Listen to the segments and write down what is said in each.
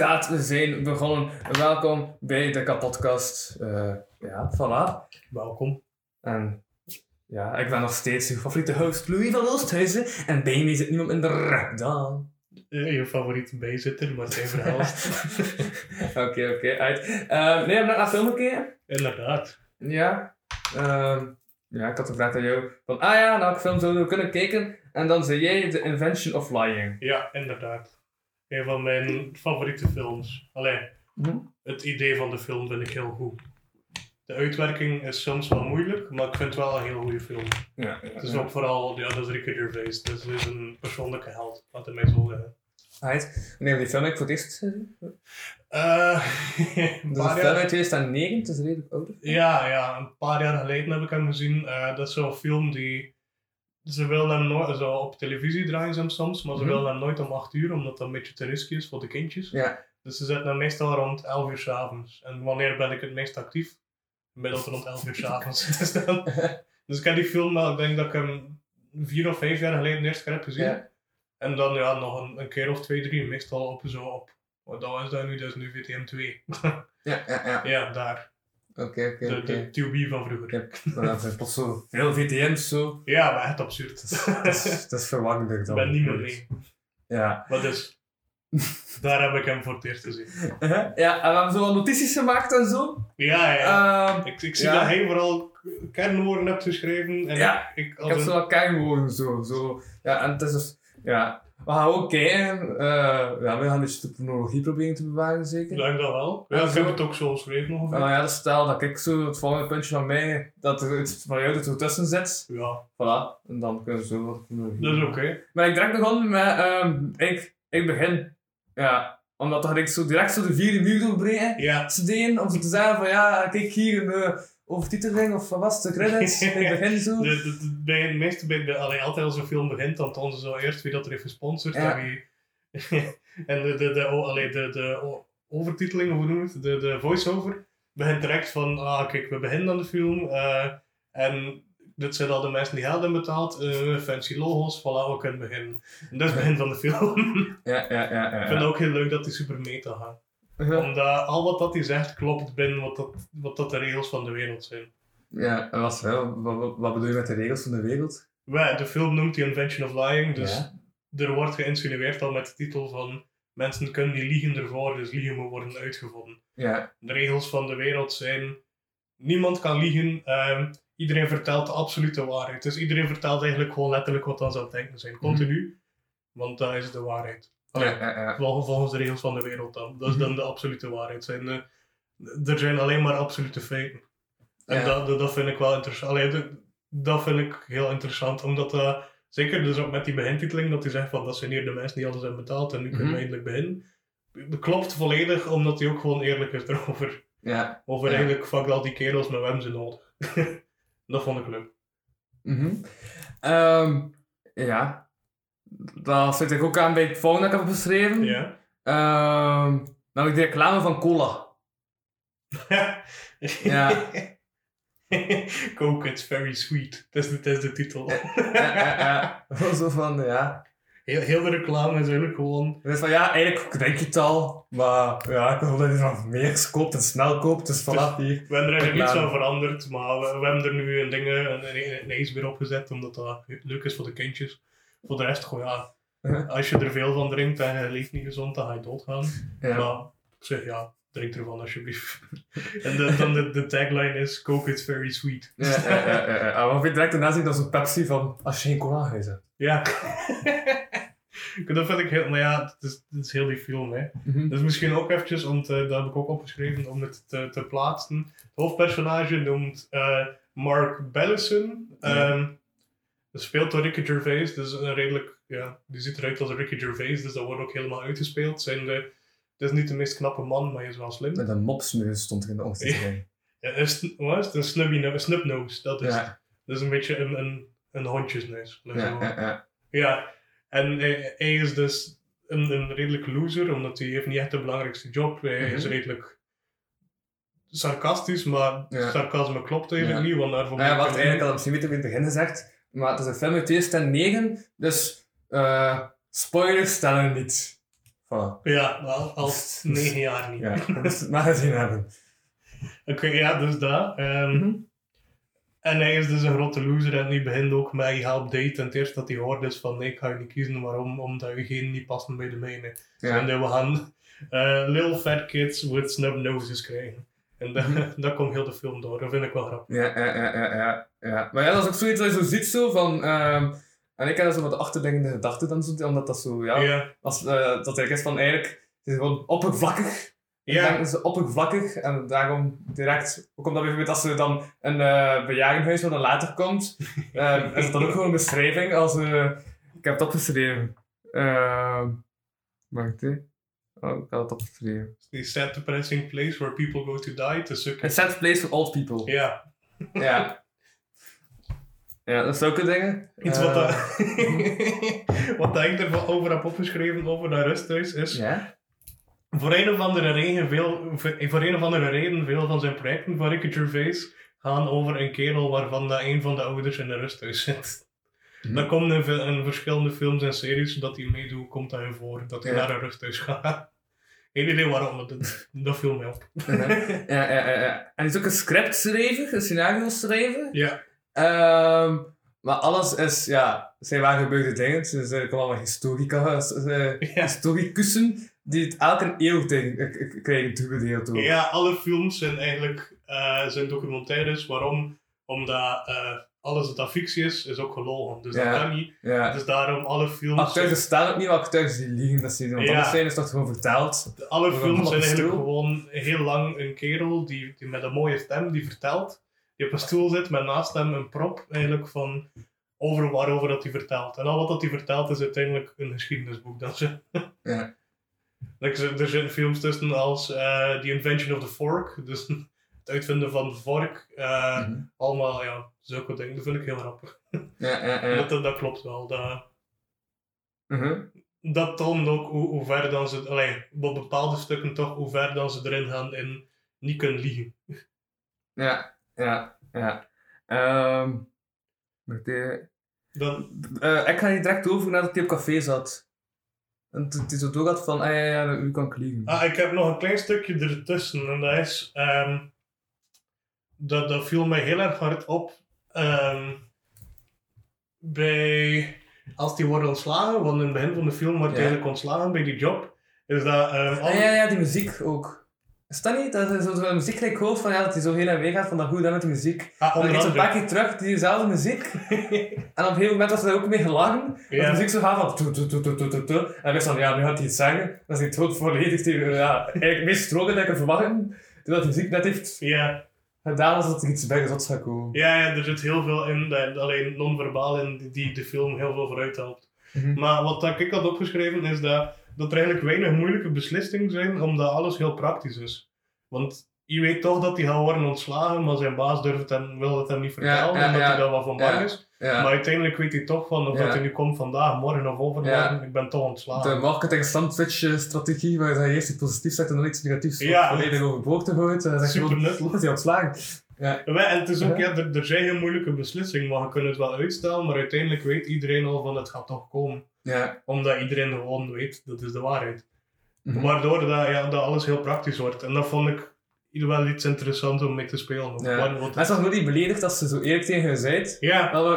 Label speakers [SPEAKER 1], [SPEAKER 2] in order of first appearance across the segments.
[SPEAKER 1] Inderdaad, we zijn begonnen. Welkom bij de kapotkast. Eh ja, voilà.
[SPEAKER 2] Welkom.
[SPEAKER 1] En ja, ik ben nog steeds uw favoriete host Louis van Oosthuizen. En bij mij zit niemand minder dan...
[SPEAKER 2] Je favoriete bijzitter, maar zijn verhelst.
[SPEAKER 1] Oké, oké, uit. Eh, nee, je net naar film gekeken?
[SPEAKER 2] Inderdaad.
[SPEAKER 1] Ja. Ehm, ja, ik had gevraagd aan jou van, ah ja, naar welke film zouden we kunnen kijken? En dan zei jij The Invention of Lying.
[SPEAKER 2] Ja, inderdaad. Een van mijn favoriete films. Allee,
[SPEAKER 1] Hm?
[SPEAKER 2] het idee van de film vind ik heel goed. De uitwerking is soms wel moeilijk, maar ik vind het wel een heel goede film.
[SPEAKER 1] Ja, ja,
[SPEAKER 2] Het is
[SPEAKER 1] ja.
[SPEAKER 2] ook vooral, ja, dat is Ricky Gervais. Dus het is een persoonlijke held, laat het mij zo zeggen.
[SPEAKER 1] Uit. Wanneer die film ik voor het eerst gezien?
[SPEAKER 2] Een paar
[SPEAKER 1] een film
[SPEAKER 2] jaar-
[SPEAKER 1] uit 2009, het is redelijk oud.
[SPEAKER 2] Ja, ja, een paar jaar geleden heb ik hem gezien. Eh, dat is zo'n film die. Ze willen hem nooit. Zo op televisie draaien ze hem soms, maar ze willen hem nooit om 8 uur, omdat dat een beetje te risky is voor de kindjes.
[SPEAKER 1] Ja.
[SPEAKER 2] Dus ze zetten hem meestal rond 11 uur s'avonds. En wanneer ben ik het meest actief? Gemiddeld rond 11 uur s'avonds. dus, dan- dus ik heb die film ik denk dat ik hem vier of vijf jaar geleden eerst keer heb gezien.
[SPEAKER 1] Ja.
[SPEAKER 2] En dan ja, nog een, een keer of twee, drie, meestal op zo op. Wat dat is dat nu? Dat is nu VTM 2.
[SPEAKER 1] Ja, ja, ja.
[SPEAKER 2] ja, daar.
[SPEAKER 1] Oké, oké,
[SPEAKER 2] De, TUB van vroeger.
[SPEAKER 1] Ik heb zijn pas zo veel VTM's zo.
[SPEAKER 2] Ja, maar echt absurd.
[SPEAKER 1] Dat is, dat is verwarrender
[SPEAKER 2] Ik
[SPEAKER 1] dan.
[SPEAKER 2] ben niet meer mee.
[SPEAKER 1] Ja.
[SPEAKER 2] Maar dus, daar heb ik hem voor het eerst gezien.
[SPEAKER 1] Uh-huh. Ja, en we hebben zo wat notities gemaakt en zo.
[SPEAKER 2] Ja, ja.
[SPEAKER 1] Ehm,
[SPEAKER 2] ik, ik zie
[SPEAKER 1] ja.
[SPEAKER 2] dat hij vooral kernwoorden hebt geschreven. En
[SPEAKER 1] Ja,
[SPEAKER 2] ik, ik,
[SPEAKER 1] heb
[SPEAKER 2] een-
[SPEAKER 1] zo wat kernwoorden zo, zo. Ja, en het is dus... Ja. We gaan ook kijken. eh ja, we gaan beetje de chronologie proberen te bewaren, zeker.
[SPEAKER 2] Ik denk dat wel.
[SPEAKER 1] Ja,
[SPEAKER 2] ik heb het ook zo geschreven ongeveer.
[SPEAKER 1] Nou ja, dus stel dat ik zo het volgende puntje van mij, dat er iets van jou er zo tussen zit.
[SPEAKER 2] Ja,
[SPEAKER 1] Voilà. En dan kunnen we zo wat chronologie.
[SPEAKER 2] dat is oké.
[SPEAKER 1] Maar ik direct begonnen met, ik, ik begin. Ja, omdat dan ik zo direct zo de vierde muur doorbreken.
[SPEAKER 2] Ja,
[SPEAKER 1] Studeren, om zo te zeggen van ja, kijk hier een uh, overtiteling of wat was de credits. ik begin zo.
[SPEAKER 2] de, de, de- bij het meeste, bij de, allee, altijd als een film begint, dan tonen ze zo eerst wie dat er heeft gesponsord
[SPEAKER 1] Ja.
[SPEAKER 2] en wie... en de, de, de, oh, allee, de, de o- overtiteling, of hoe noem je het, de, de voice-over, begint direct van, ah kijk, we beginnen aan de film, eh, en dit zijn al de mensen die geld hebben betaald, eh, fancy logos, voilà, we kunnen beginnen. En dat is het begin van de film.
[SPEAKER 1] Ja, ja, ja. ja,
[SPEAKER 2] Ik vind het ook heel leuk dat die super meta gaat.
[SPEAKER 1] ja.
[SPEAKER 2] Omdat al wat dat hij zegt klopt binnen wat dat, wat dat de regels van de wereld zijn.
[SPEAKER 1] Ja, en wat, wat, wat, wat bedoel je met de regels van de wereld?
[SPEAKER 2] Wij, de film noemt The Invention of Lying, dus
[SPEAKER 1] Ja.
[SPEAKER 2] er wordt geïnsinueerd al met de titel van mensen kunnen die liegen ervoor, dus liegen moet worden uitgevonden.
[SPEAKER 1] Ja,
[SPEAKER 2] De regels van de wereld zijn, niemand kan liegen, ehm, iedereen vertelt de absolute waarheid. Dus iedereen vertelt eigenlijk gewoon letterlijk wat dan zou denken zijn, continu, want dat is de waarheid.
[SPEAKER 1] ja,
[SPEAKER 2] Allee,
[SPEAKER 1] ja, ja.
[SPEAKER 2] Vol- volgens de regels van de wereld dan. Dat is dan de absolute waarheid. Zijn, eh, er zijn alleen maar absolute feiten. En dat, dat, dat vind ik wel interessant. Allee, dat, dat vind ik heel interessant, omdat dat, zeker dus ook met die begintiteling, dat hij zegt van dat zijn hier de mensen die alles hebben betaald en nu kunnen we
[SPEAKER 1] Mhm.
[SPEAKER 2] eindelijk beginnen. Dat klopt volledig, omdat hij ook gewoon eerlijk is erover.
[SPEAKER 1] ja.
[SPEAKER 2] Over eigenlijk, fuck al die kerels, maar we hebben ze nodig. dat vond ik leuk.
[SPEAKER 1] Mhm. Ehm, ja. Dat zit ik ook aan bij het volgende dat ik heb beschreven.
[SPEAKER 2] Ja.
[SPEAKER 1] Ehm, namelijk de reclame van cola. Ja.
[SPEAKER 2] Coke, it's very sweet. Dat is de, dat is de titel.
[SPEAKER 1] Ja, ja, ja. Zo van, ja.
[SPEAKER 2] Heel, heel de reclame is eigenlijk gewoon.
[SPEAKER 1] Dus van, ja, eigenlijk drink je het al, maar ja, ik wil dat je nog meer koopt en snel koopt, dus vanaf hier.
[SPEAKER 2] We hebben er eigenlijk niets aan veranderd, maar we, we hebben er nu een, ding, een, een, een ijsbeer opgezet, omdat dat leuk is voor de kindjes. Voor de rest, gewoon ja, als je er veel van drinkt en je leeft niet gezond, dan ga je doodgaan.
[SPEAKER 1] Ja.
[SPEAKER 2] Maar ik zeg ja, drink ervan alsjeblieft. en de, dan de, de tagline is: Coke is very sweet.
[SPEAKER 1] Ja, ja, ja, ja, ja. Maar direct daarna dat zo'n Pepsi van, als je geen cola hebben.
[SPEAKER 2] Ja. dat vind ik heel, maar ja, het is, het is heel die film, hè.
[SPEAKER 1] Mhm.
[SPEAKER 2] Dus misschien ook eventjes, want eh, dat heb ik ook opgeschreven om het te, te plaatsen. Het hoofdpersonage noemt eh, Mark Bellison.
[SPEAKER 1] Ja.
[SPEAKER 2] Ehm, Gespeeld door Ricky Gervais, dus een redelijk, ja, die ziet eruit als Ricky Gervais, dus dat wordt ook helemaal uitgespeeld. Zijn de, het is niet de meest knappe man, maar hij is wel slim.
[SPEAKER 1] Met een mopsneus stond er in de omschrijving.
[SPEAKER 2] Ja, een, sn- wat is? Een snubby no- een snubnose, dat is,
[SPEAKER 1] Ja,
[SPEAKER 2] dat is een beetje een, een, een hondjesneus.
[SPEAKER 1] ja, ja, ja.
[SPEAKER 2] Ja, en hij, hij is dus een, een redelijk loser, omdat hij heeft niet echt de belangrijkste job. Hij is
[SPEAKER 1] Mhm.
[SPEAKER 2] redelijk sarcastisch, maar
[SPEAKER 1] Ja.
[SPEAKER 2] sarcasme klopt eigenlijk
[SPEAKER 1] Ja.
[SPEAKER 2] niet, want daarvoor
[SPEAKER 1] Nou ja,
[SPEAKER 2] je-
[SPEAKER 1] eigenlijk ik misschien beter in het begin gezegd, maar het is een film uit 2009, dus eh spoilers stellen niet. Voilà.
[SPEAKER 2] Ja, al, al negen jaar niet.
[SPEAKER 1] Ja, dat het maar gezien hebben.
[SPEAKER 2] Oké, ja, dus dat. ehm,
[SPEAKER 1] Mhm.
[SPEAKER 2] En hij is dus een grote loser en die begint ook met je help date. En het eerste dat hij hoort is van nee, ik ga je niet kiezen. Waarom? Omdat je geen niet passen bij de mijne. En
[SPEAKER 1] Ja.
[SPEAKER 2] dat we gaan eh, little fat kids with snub noses krijgen. En dat,
[SPEAKER 1] Mhm.
[SPEAKER 2] dat komt heel de film door. Dat vind ik wel grappig.
[SPEAKER 1] Ja, ja, ja, ja, ja. Maar ja, dat is ook zoiets dat je zo ziet zo van... ehm, en ik heb zo wat de achterliggende gedachten dan zo, omdat dat zo, ja...
[SPEAKER 2] Ja,
[SPEAKER 1] Als, eh, dat eigenlijk is van eigenlijk... Het is gewoon oppervlakkig.
[SPEAKER 2] Ja.
[SPEAKER 1] Ja. ze oppervlakkig en daarom direct, ook omdat bijvoorbeeld als er dan een eh bejaardenhuis wat dan later komt, eh, is het dan ook gewoon een beschrijving als, eh, ik heb het opgeschreven. Uh, wacht. Oh, ik had het opgeschreven.
[SPEAKER 2] die sad depressing place where people go to die to suck.
[SPEAKER 1] A sad place for old people.
[SPEAKER 2] Ja,
[SPEAKER 1] Ja. Ja, dat is zulke dingen.
[SPEAKER 2] iets wat, dat, wat ik erover heb opgeschreven over dat rusthuis is.
[SPEAKER 1] Ja?
[SPEAKER 2] Voor een of andere reden, veel, voor een of andere reden, veel van zijn projecten van Ricky Gervais gaan over een kerel waarvan dat een van de ouders in een rusthuis zit.
[SPEAKER 1] Mhm.
[SPEAKER 2] Dat komt in, verschillende films en series dat hij meedoet, komt in voor, dat hij
[SPEAKER 1] Ja.
[SPEAKER 2] naar een rusthuis gaat. Geen idee waarom, dat, dat viel mij op.
[SPEAKER 1] Ja, ja, ja, ja. En hij is ook een scriptschrijver, een scenario schrijver.
[SPEAKER 2] Ja,
[SPEAKER 1] Ehm, maar alles is, ja, zijn waar gebeurde dingen. Het zijn eigenlijk allemaal historica, eh, historicussen die het elke eeuw tegen, k- krijgen toebedeeld. ook.
[SPEAKER 2] ja alle films zijn eigenlijk eh, zijn documentaires. Waarom? Omdat eh, alles dat fictie is, is ook gelogen. Dus
[SPEAKER 1] Ja.
[SPEAKER 2] dat kan niet.
[SPEAKER 1] Ja.
[SPEAKER 2] Dus daarom alle films...
[SPEAKER 1] Acteurs bestaan ook niet, maar acteurs die liegen. Dat ze, want
[SPEAKER 2] Ja.
[SPEAKER 1] anders zijn is toch gewoon verteld.
[SPEAKER 2] Alle films zijn eigenlijk gewoon heel lang een kerel die, die met een mooie stem die vertelt. Die op een stoel zit met naast hem een prop eigenlijk van over waarover dat hij vertelt. En al wat dat hij vertelt is uiteindelijk een geschiedenisboek. Dat ze,
[SPEAKER 1] Ja.
[SPEAKER 2] Like, er zijn films tussen als eh The Invention of the Fork. Dus het uitvinden van de vork. eh,
[SPEAKER 1] Mhm.
[SPEAKER 2] Allemaal ja, zulke dingen. Dat vind ik heel grappig.
[SPEAKER 1] Ja, ja, ja.
[SPEAKER 2] Dat, dat, klopt wel. Dat,
[SPEAKER 1] Mhm.
[SPEAKER 2] dat toont ook hoe, hoe ver dan ze, allee, op bepaalde stukken toch, hoe ver dan ze erin gaan in niet kunnen liegen.
[SPEAKER 1] Ja, ja, ja. Ehm, wacht, eh,
[SPEAKER 2] Dan,
[SPEAKER 1] eh, ik ga hier direct over nadat hij op café zat. En het is zo doorgaat van, ah ja, ja, u kan kliegen.
[SPEAKER 2] ah, ik heb nog een klein stukje ertussen en dat is, ehm, dat, dat viel mij heel erg hard op ehm, bij, als die worden ontslagen, want in het begin van de film wordt hij eigenlijk ontslagen bij die job, is dat ehm, al-
[SPEAKER 1] Ah, ja, ja, die muziek ook. Is dat niet? Dat is zo, zo muziek gelijk hoofd van ja, dat hij zo heen en weer gaat van dat goed dan met de muziek.
[SPEAKER 2] ah,
[SPEAKER 1] En dan paar keer terug, diezelfde muziek. en op een gegeven moment was hij ook mee gelachen. Dat de muziek zo gaat van... tu, tu, tu, tu, tu, tu, tu. En dan wist van, ja, nu gaat hij iets zeggen. Dan is hij tot volledig tegen... Ja, eigenlijk meest stroken dat ik kan verwachten. Terwijl de muziek net heeft
[SPEAKER 2] ja,
[SPEAKER 1] gedaan als dat er iets bij gaat komen.
[SPEAKER 2] ja, ja, er zit heel veel in, dat, alleen non-verbaal in, die, die de film heel veel vooruit helpt.
[SPEAKER 1] Mhm.
[SPEAKER 2] Maar wat dat ik had opgeschreven is dat, dat er eigenlijk weinig moeilijke beslissingen zijn, omdat alles heel praktisch is. Want je weet toch dat hij gaat worden ontslagen, maar zijn baas durft en wil het hem niet vertellen,
[SPEAKER 1] ja,
[SPEAKER 2] omdat
[SPEAKER 1] ja.
[SPEAKER 2] hij daar wat van bang is. Maar uiteindelijk weet hij toch van of dat hij nu komt vandaag, morgen of overmorgen, ik ben toch ontslagen.
[SPEAKER 1] De marketing sandwich strategie, waar je eerst iets positiefs zegt en dan iets negatiefs
[SPEAKER 2] Ja.
[SPEAKER 1] volledig overboord te gooien. Dan zeg je
[SPEAKER 2] Super nuttig.
[SPEAKER 1] is hij ontslagen. Ja.
[SPEAKER 2] En het is ook,
[SPEAKER 1] Ja.
[SPEAKER 2] er, er zijn geen moeilijke beslissingen, maar je kunt het wel uitstellen, maar uiteindelijk weet iedereen al van het gaat toch komen.
[SPEAKER 1] Ja.
[SPEAKER 2] Omdat iedereen gewoon weet, dat is de waarheid.
[SPEAKER 1] Mhm.
[SPEAKER 2] Waardoor dat, ja, dat alles heel praktisch wordt. En dat vond ik wel iets interessants om mee te spelen.
[SPEAKER 1] Ja.
[SPEAKER 2] Waar- wat-
[SPEAKER 1] Mensen niet beledigd als ze zo eerlijk tegen je zei.
[SPEAKER 2] ja,
[SPEAKER 1] hadden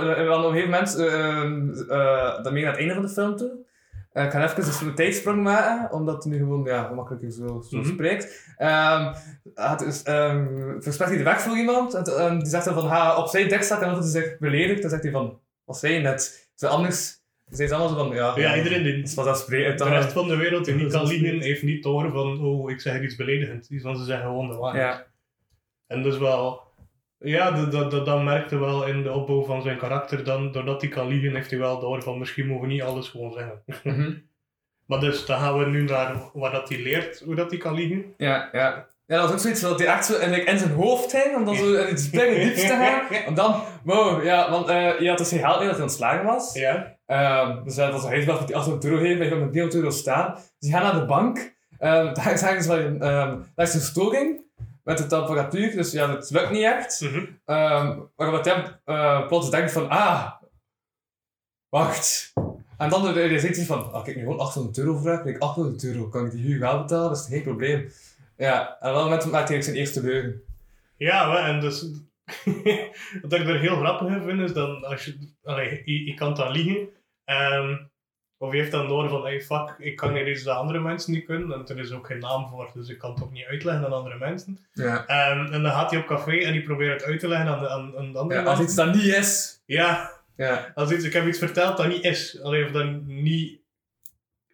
[SPEAKER 1] op een gegeven moment, uh, uh, dan naar het einde van de film toe. Uh, ik ga even dus een tijdsprong maken, omdat het nu gewoon ja, gemakkelijker zo, zo
[SPEAKER 2] Mhm.
[SPEAKER 1] spreekt. Um, het is, um, verspreekt hij de weg voor iemand, en, en die zegt dan van, ha, op zijn dek staat en dan hij zich beledigd, dan zegt hij van, wat zei je net? Ze anders, ze zijn allemaal van, ja,
[SPEAKER 2] ja, iedereen die
[SPEAKER 1] dat is
[SPEAKER 2] de rest van de wereld die niet kan
[SPEAKER 1] is
[SPEAKER 2] liegen,
[SPEAKER 1] niet.
[SPEAKER 2] heeft niet door van, oh, ik zeg iets beledigend. Die van ze zeggen gewoon de waarheid.
[SPEAKER 1] Ja,
[SPEAKER 2] En dus wel, Ja, dat, dat, dat, merkte wel in de opbouw van zijn karakter. Dan, doordat hij kan liegen, heeft hij wel door van misschien mogen we niet alles gewoon zeggen.
[SPEAKER 1] Mhm.
[SPEAKER 2] Maar dus, dan gaan we nu naar waar dat hij leert hoe dat hij kan liegen.
[SPEAKER 1] Ja, ja. Ja, dat was ook zoiets dat hij echt zo in, in zijn hoofd hing, om dan zo in het springen diepste te gaan. En dan, wow, ja, want eh je had dus geen meer dat hij ontslagen was.
[SPEAKER 2] Ja.
[SPEAKER 1] Ehm, dus dat was een huisbaas die 800 euro heeft, hij gaat met 300 euro staan. Dus die gaan naar de bank. Ehm daar zeggen ze ehm daar is een stoking met de temperatuur, dus ja, dat lukt niet echt.
[SPEAKER 2] Mhm.
[SPEAKER 1] Ehm waarop hij eh, plots denkt van, ah, wacht. En dan uh, zegt hij van, als ik nu gewoon 800 euro vraag, ik 800 euro, kan ik die huur wel betalen? Dat is geen probleem. Ja, en op dat moment maakt hij zijn eerste leugen.
[SPEAKER 2] Ja, wel, en dus... wat ik er heel grappig in vind, is dat als je... Allee, je, je kan dan liegen. Ehm, of je heeft dan door van, hey, fuck, ik kan hier iets dat andere mensen niet kunnen. En er is ook geen naam voor, dus ik kan het ook niet uitleggen aan andere mensen.
[SPEAKER 1] Ja.
[SPEAKER 2] Ehm, en dan gaat hij op café en die probeert het uit te leggen aan, de, aan, aan de andere
[SPEAKER 1] ja als iets dat niet is.
[SPEAKER 2] Ja,
[SPEAKER 1] Ja.
[SPEAKER 2] als iets, ik heb iets verteld dat niet is. Alleen of dat niet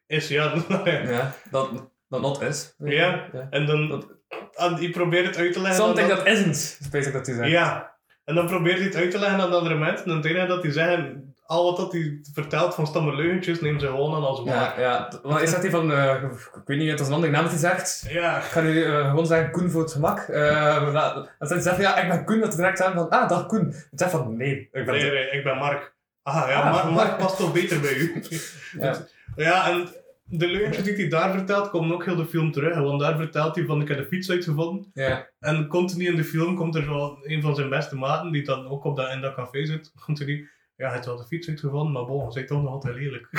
[SPEAKER 2] is, ja.
[SPEAKER 1] Ja, dat, dat not is.
[SPEAKER 2] Ja. En dan,
[SPEAKER 1] Dat-
[SPEAKER 2] aan, die probeert het uit te leggen. aan
[SPEAKER 1] Something
[SPEAKER 2] dat-
[SPEAKER 1] that isn't, ik dat hij zegt.
[SPEAKER 2] Ja. En dan probeert hij het uit te leggen aan de andere mensen. En het enige dat hij zeggen, al wat dat hij vertelt van stomme leugentjes, neemt ze gewoon aan als waar.
[SPEAKER 1] Ja, ja. Want is dat die van, eh, ik weet niet, het was een andere naam dat hij zegt.
[SPEAKER 2] Ja.
[SPEAKER 1] Ik ga nu eh, gewoon zeggen Koen voor het gemak. Zegt hij zegt, ja, ik ben Koen, dat hij direct aan van, ah, dag Koen. Ik zeg van, nee, ik ben...
[SPEAKER 2] Nee, nee, ik ben Mark. Ah ja,
[SPEAKER 1] Ah.
[SPEAKER 2] Mark, Mark past toch beter bij u.
[SPEAKER 1] Ja.
[SPEAKER 2] Ja, en de leuntjes die hij daar vertelt, komen ook heel de film terug. Want daar vertelt hij van, ik heb de fiets uitgevonden.
[SPEAKER 1] Ja,
[SPEAKER 2] En continu in de film komt er zo een van zijn beste maten, die dan ook op dat, in dat café zit. Die, ja, hij heeft wel de fiets uitgevonden, maar bon, hij is toch nog altijd lelijk.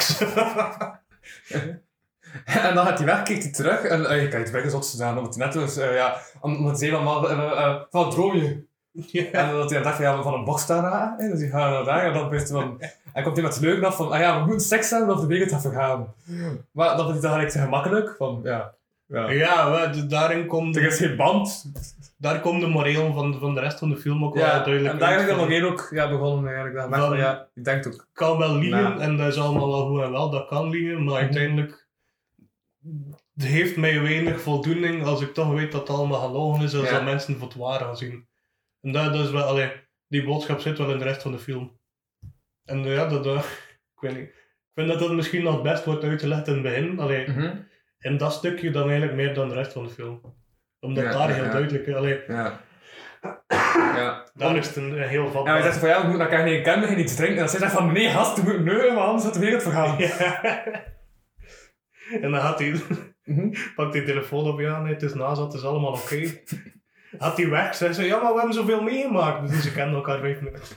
[SPEAKER 1] en dan gaat hij weg, kijkt hij terug en uh, je kijkt weg is wat ze gedaan, omdat hij net was, eh, ja, om- omdat maar, eh, eh, van droom je? En dat hij dacht van, ja, van een box hè, dus die gaan naar daar en dan hij van, en komt hij met leugen af van, ah ja, we moeten seks hebben of de wereld gaat vergaan. Maar hij dat eigenlijk te gemakkelijk, van, ja, ja.
[SPEAKER 2] Daarin komt,
[SPEAKER 1] Er is geen band.
[SPEAKER 2] daar komt de moreel van, van de rest van de film ook wel
[SPEAKER 1] Ja,
[SPEAKER 2] duidelijk
[SPEAKER 1] en daar dan
[SPEAKER 2] Van,
[SPEAKER 1] nog één ook ja, begonnen eigenlijk. Dat
[SPEAKER 2] Van-
[SPEAKER 1] ja, ik denk het ook.
[SPEAKER 2] kan wel liegen en dat is allemaal wel goed en wel, dat kan liegen, maar
[SPEAKER 1] Mhm.
[SPEAKER 2] uiteindelijk het heeft mij weinig voldoening als ik toch weet dat het allemaal gelogen is, als
[SPEAKER 1] Ja.
[SPEAKER 2] dat mensen voor het waar gaan zien. En dat, dat is wel, allee, die boodschap zit wel in de rest van de film. En eh, ja, dat, dat- ik weet niet. Ik vind dat dat misschien nog het best wordt uitgelegd in het begin, allee,
[SPEAKER 1] Mhm.
[SPEAKER 2] In dat stukje dan eigenlijk meer dan de rest van de film. Omdat
[SPEAKER 1] Ja,
[SPEAKER 2] daar
[SPEAKER 1] ja,
[SPEAKER 2] heel
[SPEAKER 1] ja.
[SPEAKER 2] duidelijk, allee,
[SPEAKER 1] Ja. Ja.
[SPEAKER 2] daar is het een, een heel
[SPEAKER 1] Ja,
[SPEAKER 2] vatbaar.
[SPEAKER 1] hij zegt van ja, we moeten elkaar niet kennen, gaan iets drinken. En dan zegt hij van nee, gast, we moeten neuren, maar anders gaat de wereld vergaan.
[SPEAKER 2] Ja. En dan had hij,
[SPEAKER 1] Mhm.
[SPEAKER 2] pakt die telefoon op, ja, nee, het is naast, het is allemaal oké. Had hij weg, zei ze, ja, maar we hebben zoveel meegemaakt. Dus ze kennen elkaar vijf minuten.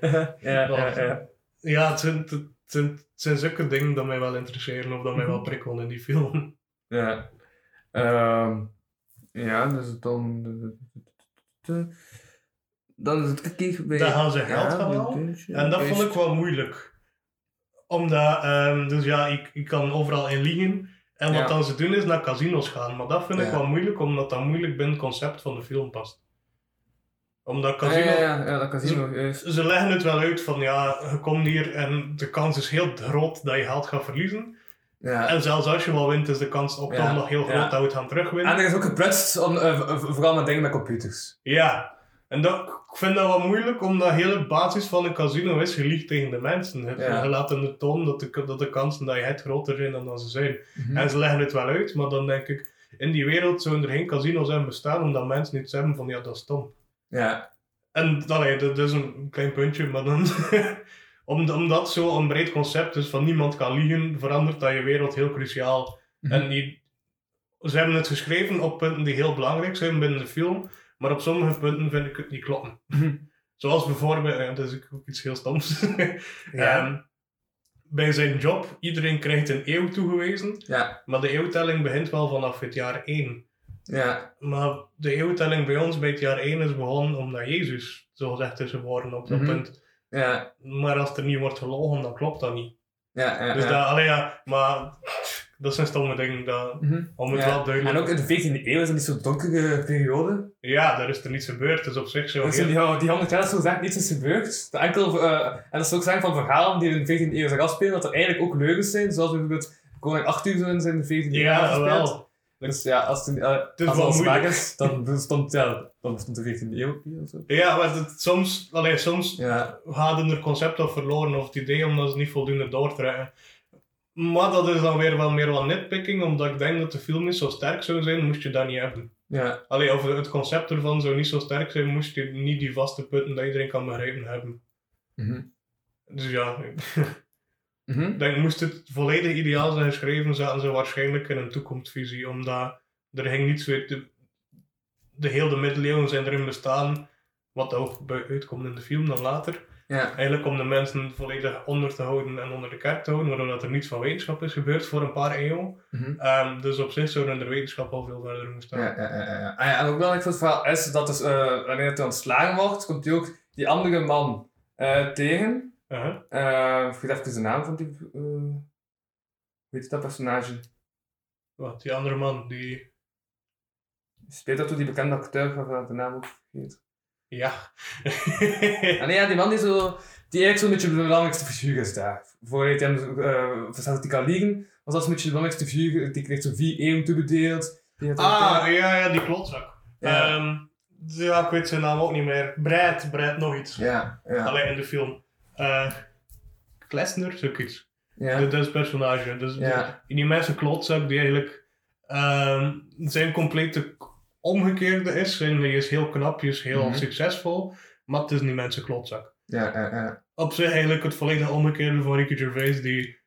[SPEAKER 1] ja, ja, ja.
[SPEAKER 2] Ja, het zijn, het, zijn, het zijn zulke dingen dat mij wel interesseren of dat mij wel prikkelen in die film.
[SPEAKER 1] Ja. Ehm, ja, dus dan... Dan is het kijk bij...
[SPEAKER 2] Dan gaan ze geld gaan
[SPEAKER 1] de
[SPEAKER 2] halen. En dat vond ik wel moeilijk. Omdat, ehm, dus ja, ik, ik kan overal in liegen. En wat
[SPEAKER 1] Ja.
[SPEAKER 2] dan ze doen is naar casino's gaan. Maar dat vind ik
[SPEAKER 1] Ja.
[SPEAKER 2] wel moeilijk, omdat dat moeilijk binnen het concept van de film past. Omdat
[SPEAKER 1] Ja,
[SPEAKER 2] casino...
[SPEAKER 1] ja, ja, ja, dat casino, juist.
[SPEAKER 2] Ze leggen het wel uit van ja, je komt hier en de kans is heel groot dat je geld gaat verliezen.
[SPEAKER 1] Ja.
[SPEAKER 2] En zelfs als je wel wint, is de kans ook
[SPEAKER 1] Ja,
[SPEAKER 2] toch nog heel groot
[SPEAKER 1] ja.
[SPEAKER 2] dat we het gaan terugwinnen.
[SPEAKER 1] En er is ook geprutst, om, eh, vooral met dingen met computers.
[SPEAKER 2] Ja, en dat, ik vind dat wel moeilijk, omdat de hele basis van een casino is, je liegt tegen de mensen. Het-
[SPEAKER 1] Ja.
[SPEAKER 2] Je laat in de toon dat de, dat de kansen dat je hebt groter zijn dan dat ze zijn.
[SPEAKER 1] Mhm.
[SPEAKER 2] En ze leggen het wel uit, maar dan denk ik, in die wereld zouden er geen casino's hebben bestaan, omdat mensen niet hebben van ja, dat is stom.
[SPEAKER 1] Ja.
[SPEAKER 2] En allee, dat is een klein puntje, maar dan... om- omdat zo een breed concept is van niemand kan liegen, verandert dat je wereld heel cruciaal.
[SPEAKER 1] Mhm.
[SPEAKER 2] En die, ze hebben het geschreven op punten die heel belangrijk zijn binnen de film, maar op sommige punten vind ik het niet kloppen.
[SPEAKER 1] Mhm.
[SPEAKER 2] Zoals bijvoorbeeld, ja, dat is ook iets heel stoms.
[SPEAKER 1] Ja.
[SPEAKER 2] Ehm, bij zijn job, iedereen krijgt een eeuw toegewezen,
[SPEAKER 1] Ja.
[SPEAKER 2] maar de eeuwtelling begint wel vanaf het jaar 1.
[SPEAKER 1] Ja.
[SPEAKER 2] Maar de eeuwtelling bij ons bij het jaar 1 is begonnen omdat Jezus zo gezegd is geworden op dat
[SPEAKER 1] Mhm.
[SPEAKER 2] punt.
[SPEAKER 1] Ja.
[SPEAKER 2] Maar als er niet wordt gelogen, dan klopt dat niet.
[SPEAKER 1] Ja. Ja.
[SPEAKER 2] Dus dat, allee, ja, maar dat zijn stomme dingen. Dat, om het
[SPEAKER 1] Ja.
[SPEAKER 2] wel duidelijk
[SPEAKER 1] En ook in de 14e eeuw is dat niet zo'n donkere periode.
[SPEAKER 2] Ja, daar is er niets gebeurd. Dus op zich zo
[SPEAKER 1] Dus
[SPEAKER 2] heel...
[SPEAKER 1] die, die 100 jaar is zo gezegd niets is gebeurd. De enkel, eh, en dat is ook zeggen van verhalen die in de 14e eeuw zich afspelen, dat er eigenlijk ook leugens zijn. Zoals bijvoorbeeld koning Arthur in zijn 14e eeuw
[SPEAKER 2] Ja, wel.
[SPEAKER 1] Dus ja, als het, uh,
[SPEAKER 2] is
[SPEAKER 1] als het smaak is, dan bestond, ja, dan bestond er 14 eeuw of zo.
[SPEAKER 2] Ja, maar het, soms, allee, soms
[SPEAKER 1] Ja,
[SPEAKER 2] hadden er concept of verloren of het idee omdat ze niet voldoende doortrekken. Maar dat is dan weer wel meer wat nitpicking, omdat ik denk dat de film niet zo sterk zou zijn, moest je dat niet hebben.
[SPEAKER 1] ja,
[SPEAKER 2] Allee, of het concept ervan zou niet zo sterk zijn, moest je niet die vaste punten dat iedereen kan begrijpen hebben.
[SPEAKER 1] mhm.
[SPEAKER 2] Dus ja, Denk, moest het volledig ideaal zijn geschreven, zaten ze waarschijnlijk in een toekomstvisie, omdat er ging niets weer... De, de hele middeleeuwen zijn erin bestaan, wat ook uitkomt in de film dan later.
[SPEAKER 1] ja,
[SPEAKER 2] Eigenlijk om de mensen volledig onder te houden en onder de kerk te houden, waardoor dat er niets van wetenschap is gebeurd voor een paar eeuwen.
[SPEAKER 1] mhm.
[SPEAKER 2] Ehm, dus op zich zou in de wetenschap al veel verder moeten staan.
[SPEAKER 1] Ja, ja, ja. Ah, en ook belangrijk voor het verhaal is dat dus, eh, wanneer het ontslagen wordt, komt hij ook die andere man eh, tegen.
[SPEAKER 2] Uh-huh.
[SPEAKER 1] Eh, ik even de naam van die... eh hoe heet dat personage?
[SPEAKER 2] Wat, die andere man, die...
[SPEAKER 1] Speelt dat door die bekende acteur waarvan ik de naam ook vergeet?
[SPEAKER 2] Ja.
[SPEAKER 1] Ah, nee, ja, die man die zo... Die eigenlijk zo'n beetje de belangrijkste figuur is daar. Voor hij hem uh, verstaat hij kan liegen, was dat zo'n beetje de belangrijkste figuur. Die kreeg zo'n vier eeuwen toebedeeld. Die had
[SPEAKER 2] ah, ja, ja, die klotzak.
[SPEAKER 1] Ja.
[SPEAKER 2] Ehm, ja, ik weet zijn naam ook niet meer. Brad, Brad nog iets.
[SPEAKER 1] ja, ja.
[SPEAKER 2] Alleen in de film. Eh Klesner, zoiets.
[SPEAKER 1] ja.
[SPEAKER 2] Dat is het personage. Dus
[SPEAKER 1] Ja.
[SPEAKER 2] die, die mensen klotzak die eigenlijk ehm, zijn complete omgekeerde is. En die is heel knap, die is heel
[SPEAKER 1] Mhm.
[SPEAKER 2] succesvol. Maar het is niet mensen klotzak.
[SPEAKER 1] Ja, ja, ja.
[SPEAKER 2] Op zich eigenlijk het volledige omgekeerde van Ricky Gervais. Die,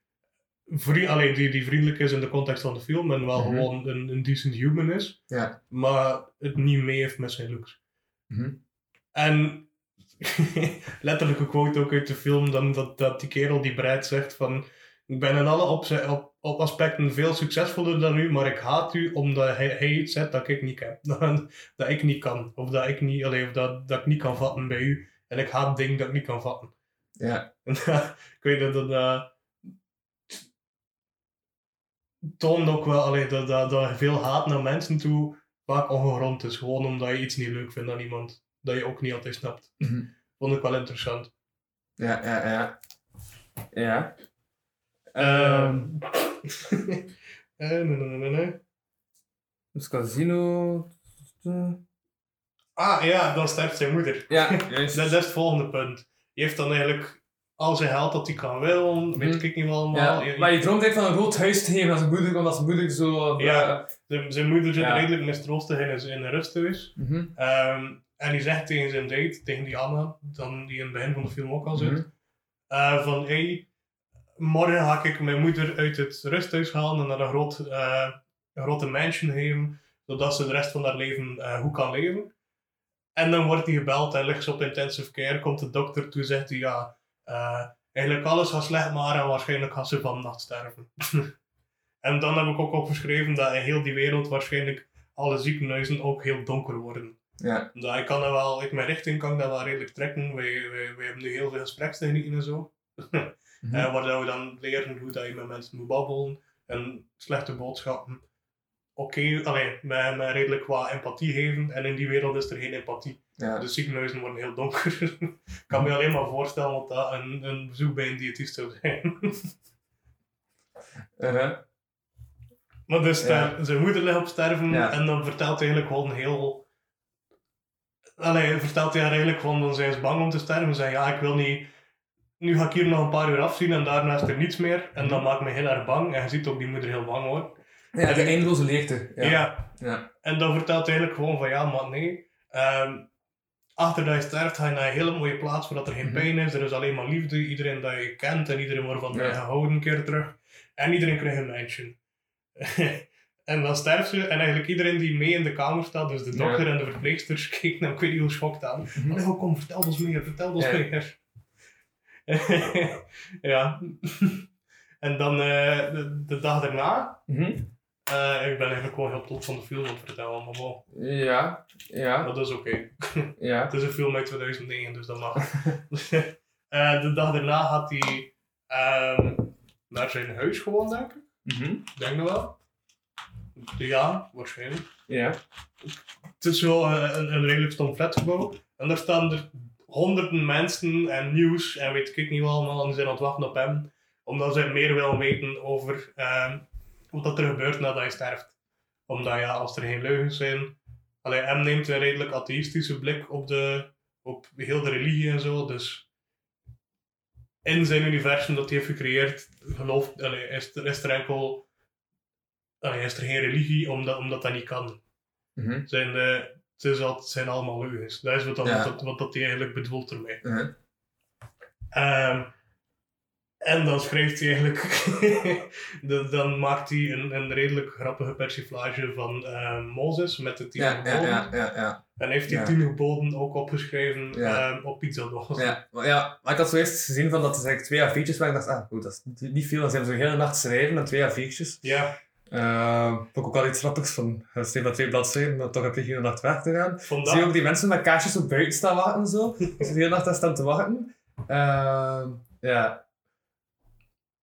[SPEAKER 2] vri allee, die, die vriendelijk is in de context van de film. En wel
[SPEAKER 1] Mhm.
[SPEAKER 2] gewoon een, een decent human is.
[SPEAKER 1] Ja.
[SPEAKER 2] Maar het niet mee heeft met zijn looks.
[SPEAKER 1] Mhm.
[SPEAKER 2] En letterlijke quote ook uit de film, dan dat, dat die kerel die Brad zegt van ik ben in alle opze- op, op aspecten veel succesvoller dan u, maar ik haat u omdat hij, hij iets zet dat ik niet heb. Dat, ik niet kan. Of dat ik niet, allee, of dat, dat ik niet kan vatten bij u. En ik haat dingen dat ik niet kan vatten.
[SPEAKER 1] Ja.
[SPEAKER 2] En ik weet dat dat eh, toont ook wel allee, dat, dat, dat veel haat naar mensen toe vaak ongegrond is. Gewoon omdat je iets niet leuk vindt aan iemand. Dat je ook niet altijd snapt.
[SPEAKER 1] Mhm.
[SPEAKER 2] Vond ik wel interessant.
[SPEAKER 1] Ja, ja, ja. Ja.
[SPEAKER 2] Ehm. eh, nee, nee, nee, nee.
[SPEAKER 1] Dus casino...
[SPEAKER 2] Ah ja, dan sterft zijn moeder.
[SPEAKER 1] Ja, juist.
[SPEAKER 2] Dat, dat is het volgende punt. Je heeft dan eigenlijk al zijn geld dat hij kan willen, weet
[SPEAKER 1] Mhm.
[SPEAKER 2] ik niet wel allemaal.
[SPEAKER 1] Ja, maar je droomt echt van een rood huis te geven aan zijn moeder, omdat zijn moeder zo...
[SPEAKER 2] Ja.
[SPEAKER 1] eh,
[SPEAKER 2] zijn, moeder zit
[SPEAKER 1] Ja.
[SPEAKER 2] redelijk mistroostig in, in een rusthuis.
[SPEAKER 1] mhm.
[SPEAKER 2] Ehm, en die zegt tegen zijn date, tegen die Anna, dan, die in het begin van de film ook al zit,
[SPEAKER 1] Mhm.
[SPEAKER 2] eh, van hey, morgen ga ik mijn moeder uit het rusthuis halen en naar een, groot, eh, een grote mansion geven, zodat ze de rest van haar leven eh, goed kan leven. En dan wordt hij gebeld en ligt ze op intensive care, komt de dokter toe, zegt hij ja, eigenlijk alles gaat slecht maar en waarschijnlijk gaat ze van nacht sterven. en dan heb ik ook opgeschreven dat in heel die wereld waarschijnlijk alle ziekenhuizen ook heel donker worden.
[SPEAKER 1] Ja.
[SPEAKER 2] Dus ik kan dat wel, uit mijn richting kan ik dat wel redelijk trekken. Wij, wij, wij hebben nu heel veel gesprekstechnieken en zo.
[SPEAKER 1] Mhm.
[SPEAKER 2] Eh, waar we dan leren hoe dat je met mensen moet babbelen. En slechte boodschappen. Oké, alleen met, met redelijk wat empathie geven. En in die wereld is er geen empathie.
[SPEAKER 1] Ja.
[SPEAKER 2] De ziekenhuizen worden heel donker. ik kan me alleen maar voorstellen wat dat een, een bezoek bij een diëtist zou zijn.
[SPEAKER 1] Uh-huh.
[SPEAKER 2] maar dus
[SPEAKER 1] Ja.
[SPEAKER 2] eh, zijn moeder ligt op sterven.
[SPEAKER 1] Ja.
[SPEAKER 2] En dan vertelt eigenlijk gewoon heel... Allee, vertelt hij haar eigenlijk gewoon, dan zijn ze bang om te sterven. Ze zeggen, ja, ik wil niet... Nu ga ik hier nog een paar uur afzien en daarna is er niets meer. En dat maakt me heel erg bang. En je ziet ook die moeder heel bang worden.
[SPEAKER 1] Ja, de eindeloze leegte.
[SPEAKER 2] Ja.
[SPEAKER 1] Ja. Ja.
[SPEAKER 2] En dan vertelt hij eigenlijk gewoon van, ja, maar nee. ehm, achter dat je sterft, ga je naar een hele mooie plaats waar dat er geen
[SPEAKER 1] Mhm.
[SPEAKER 2] pijn is. Er is alleen maar liefde. Iedereen dat je kent en iedereen waarvan
[SPEAKER 1] Ja.
[SPEAKER 2] je gehouden een keer terug. En iedereen krijgt een mansion. en dan sterft ze. En eigenlijk iedereen die mee in de kamer staat, dus de
[SPEAKER 1] Ja.
[SPEAKER 2] dokter en de verpleegsters, kijken hem, ik weet niet hoe schokt aan. Allee, oh, kom, vertel ons meer, vertel ons
[SPEAKER 1] Ja.
[SPEAKER 2] meer. ja. en dan eh, de, de dag daarna,
[SPEAKER 1] Mhm.
[SPEAKER 2] eh, ik ben eigenlijk gewoon heel trots van de film aan het vertellen, maar bon,
[SPEAKER 1] Ja. Ja.
[SPEAKER 2] dat is oké.
[SPEAKER 1] Ja.
[SPEAKER 2] Het is een film uit 2009, dus dat mag. Eh, de dag daarna had hij ehm, naar zijn huis gewoon, denk ik. Ik denk dat wel. Ja, waarschijnlijk.
[SPEAKER 1] Ja.
[SPEAKER 2] Het is zo eh, een, een redelijk stom flatgebouw. En daar staan er honderden mensen en nieuws en weet ik niet wat allemaal. En die zijn aan het wachten op hem. Omdat ze meer willen weten over ehm, wat er gebeurt nadat hij sterft. Omdat ja, als er geen leugens zijn... Allee, hem neemt een redelijk atheïstische blik op, de, op heel de religie en zo. Dus in zijn universum dat hij heeft gecreëerd, gelooft, allee, is, is er enkel... Allee, is er geen religie, omdat, omdat dat niet kan.
[SPEAKER 1] Mhm.
[SPEAKER 2] Zijn, eh, het, is al, het zijn allemaal leugens. Dat is wat, dat,
[SPEAKER 1] Ja.
[SPEAKER 2] wat, wat dat hij eigenlijk bedoelt ermee. Ehm, en dan schrijft hij eigenlijk, de- dan maakt hij een, een redelijk grappige persiflage van ehm, Mozes met de tien
[SPEAKER 1] Ja,
[SPEAKER 2] geboden.
[SPEAKER 1] ja, ja, ja.
[SPEAKER 2] En heeft die tien geboden ook opgeschreven ehm, op pizzadoos.
[SPEAKER 1] Ja, maar, ja, maar ik had zojuist gezien van dat eigenlijk twee A4'tjes waren. Ik dacht, ah, goed, dat is niet, niet veel. Ze hebben zo'n hele nacht schrijven en twee A4'tjes.
[SPEAKER 2] Ja,
[SPEAKER 1] Uh, ik ook wel iets grappigs van, uh, steeds maar twee bladzijden, maar toch heb je hier een nacht weg te gaan.
[SPEAKER 2] vandaag.
[SPEAKER 1] Zie je ook die mensen met kaarsjes op buiten staan wachten en zo. Ze de hele nacht daar staan te wachten. Ehm, ja.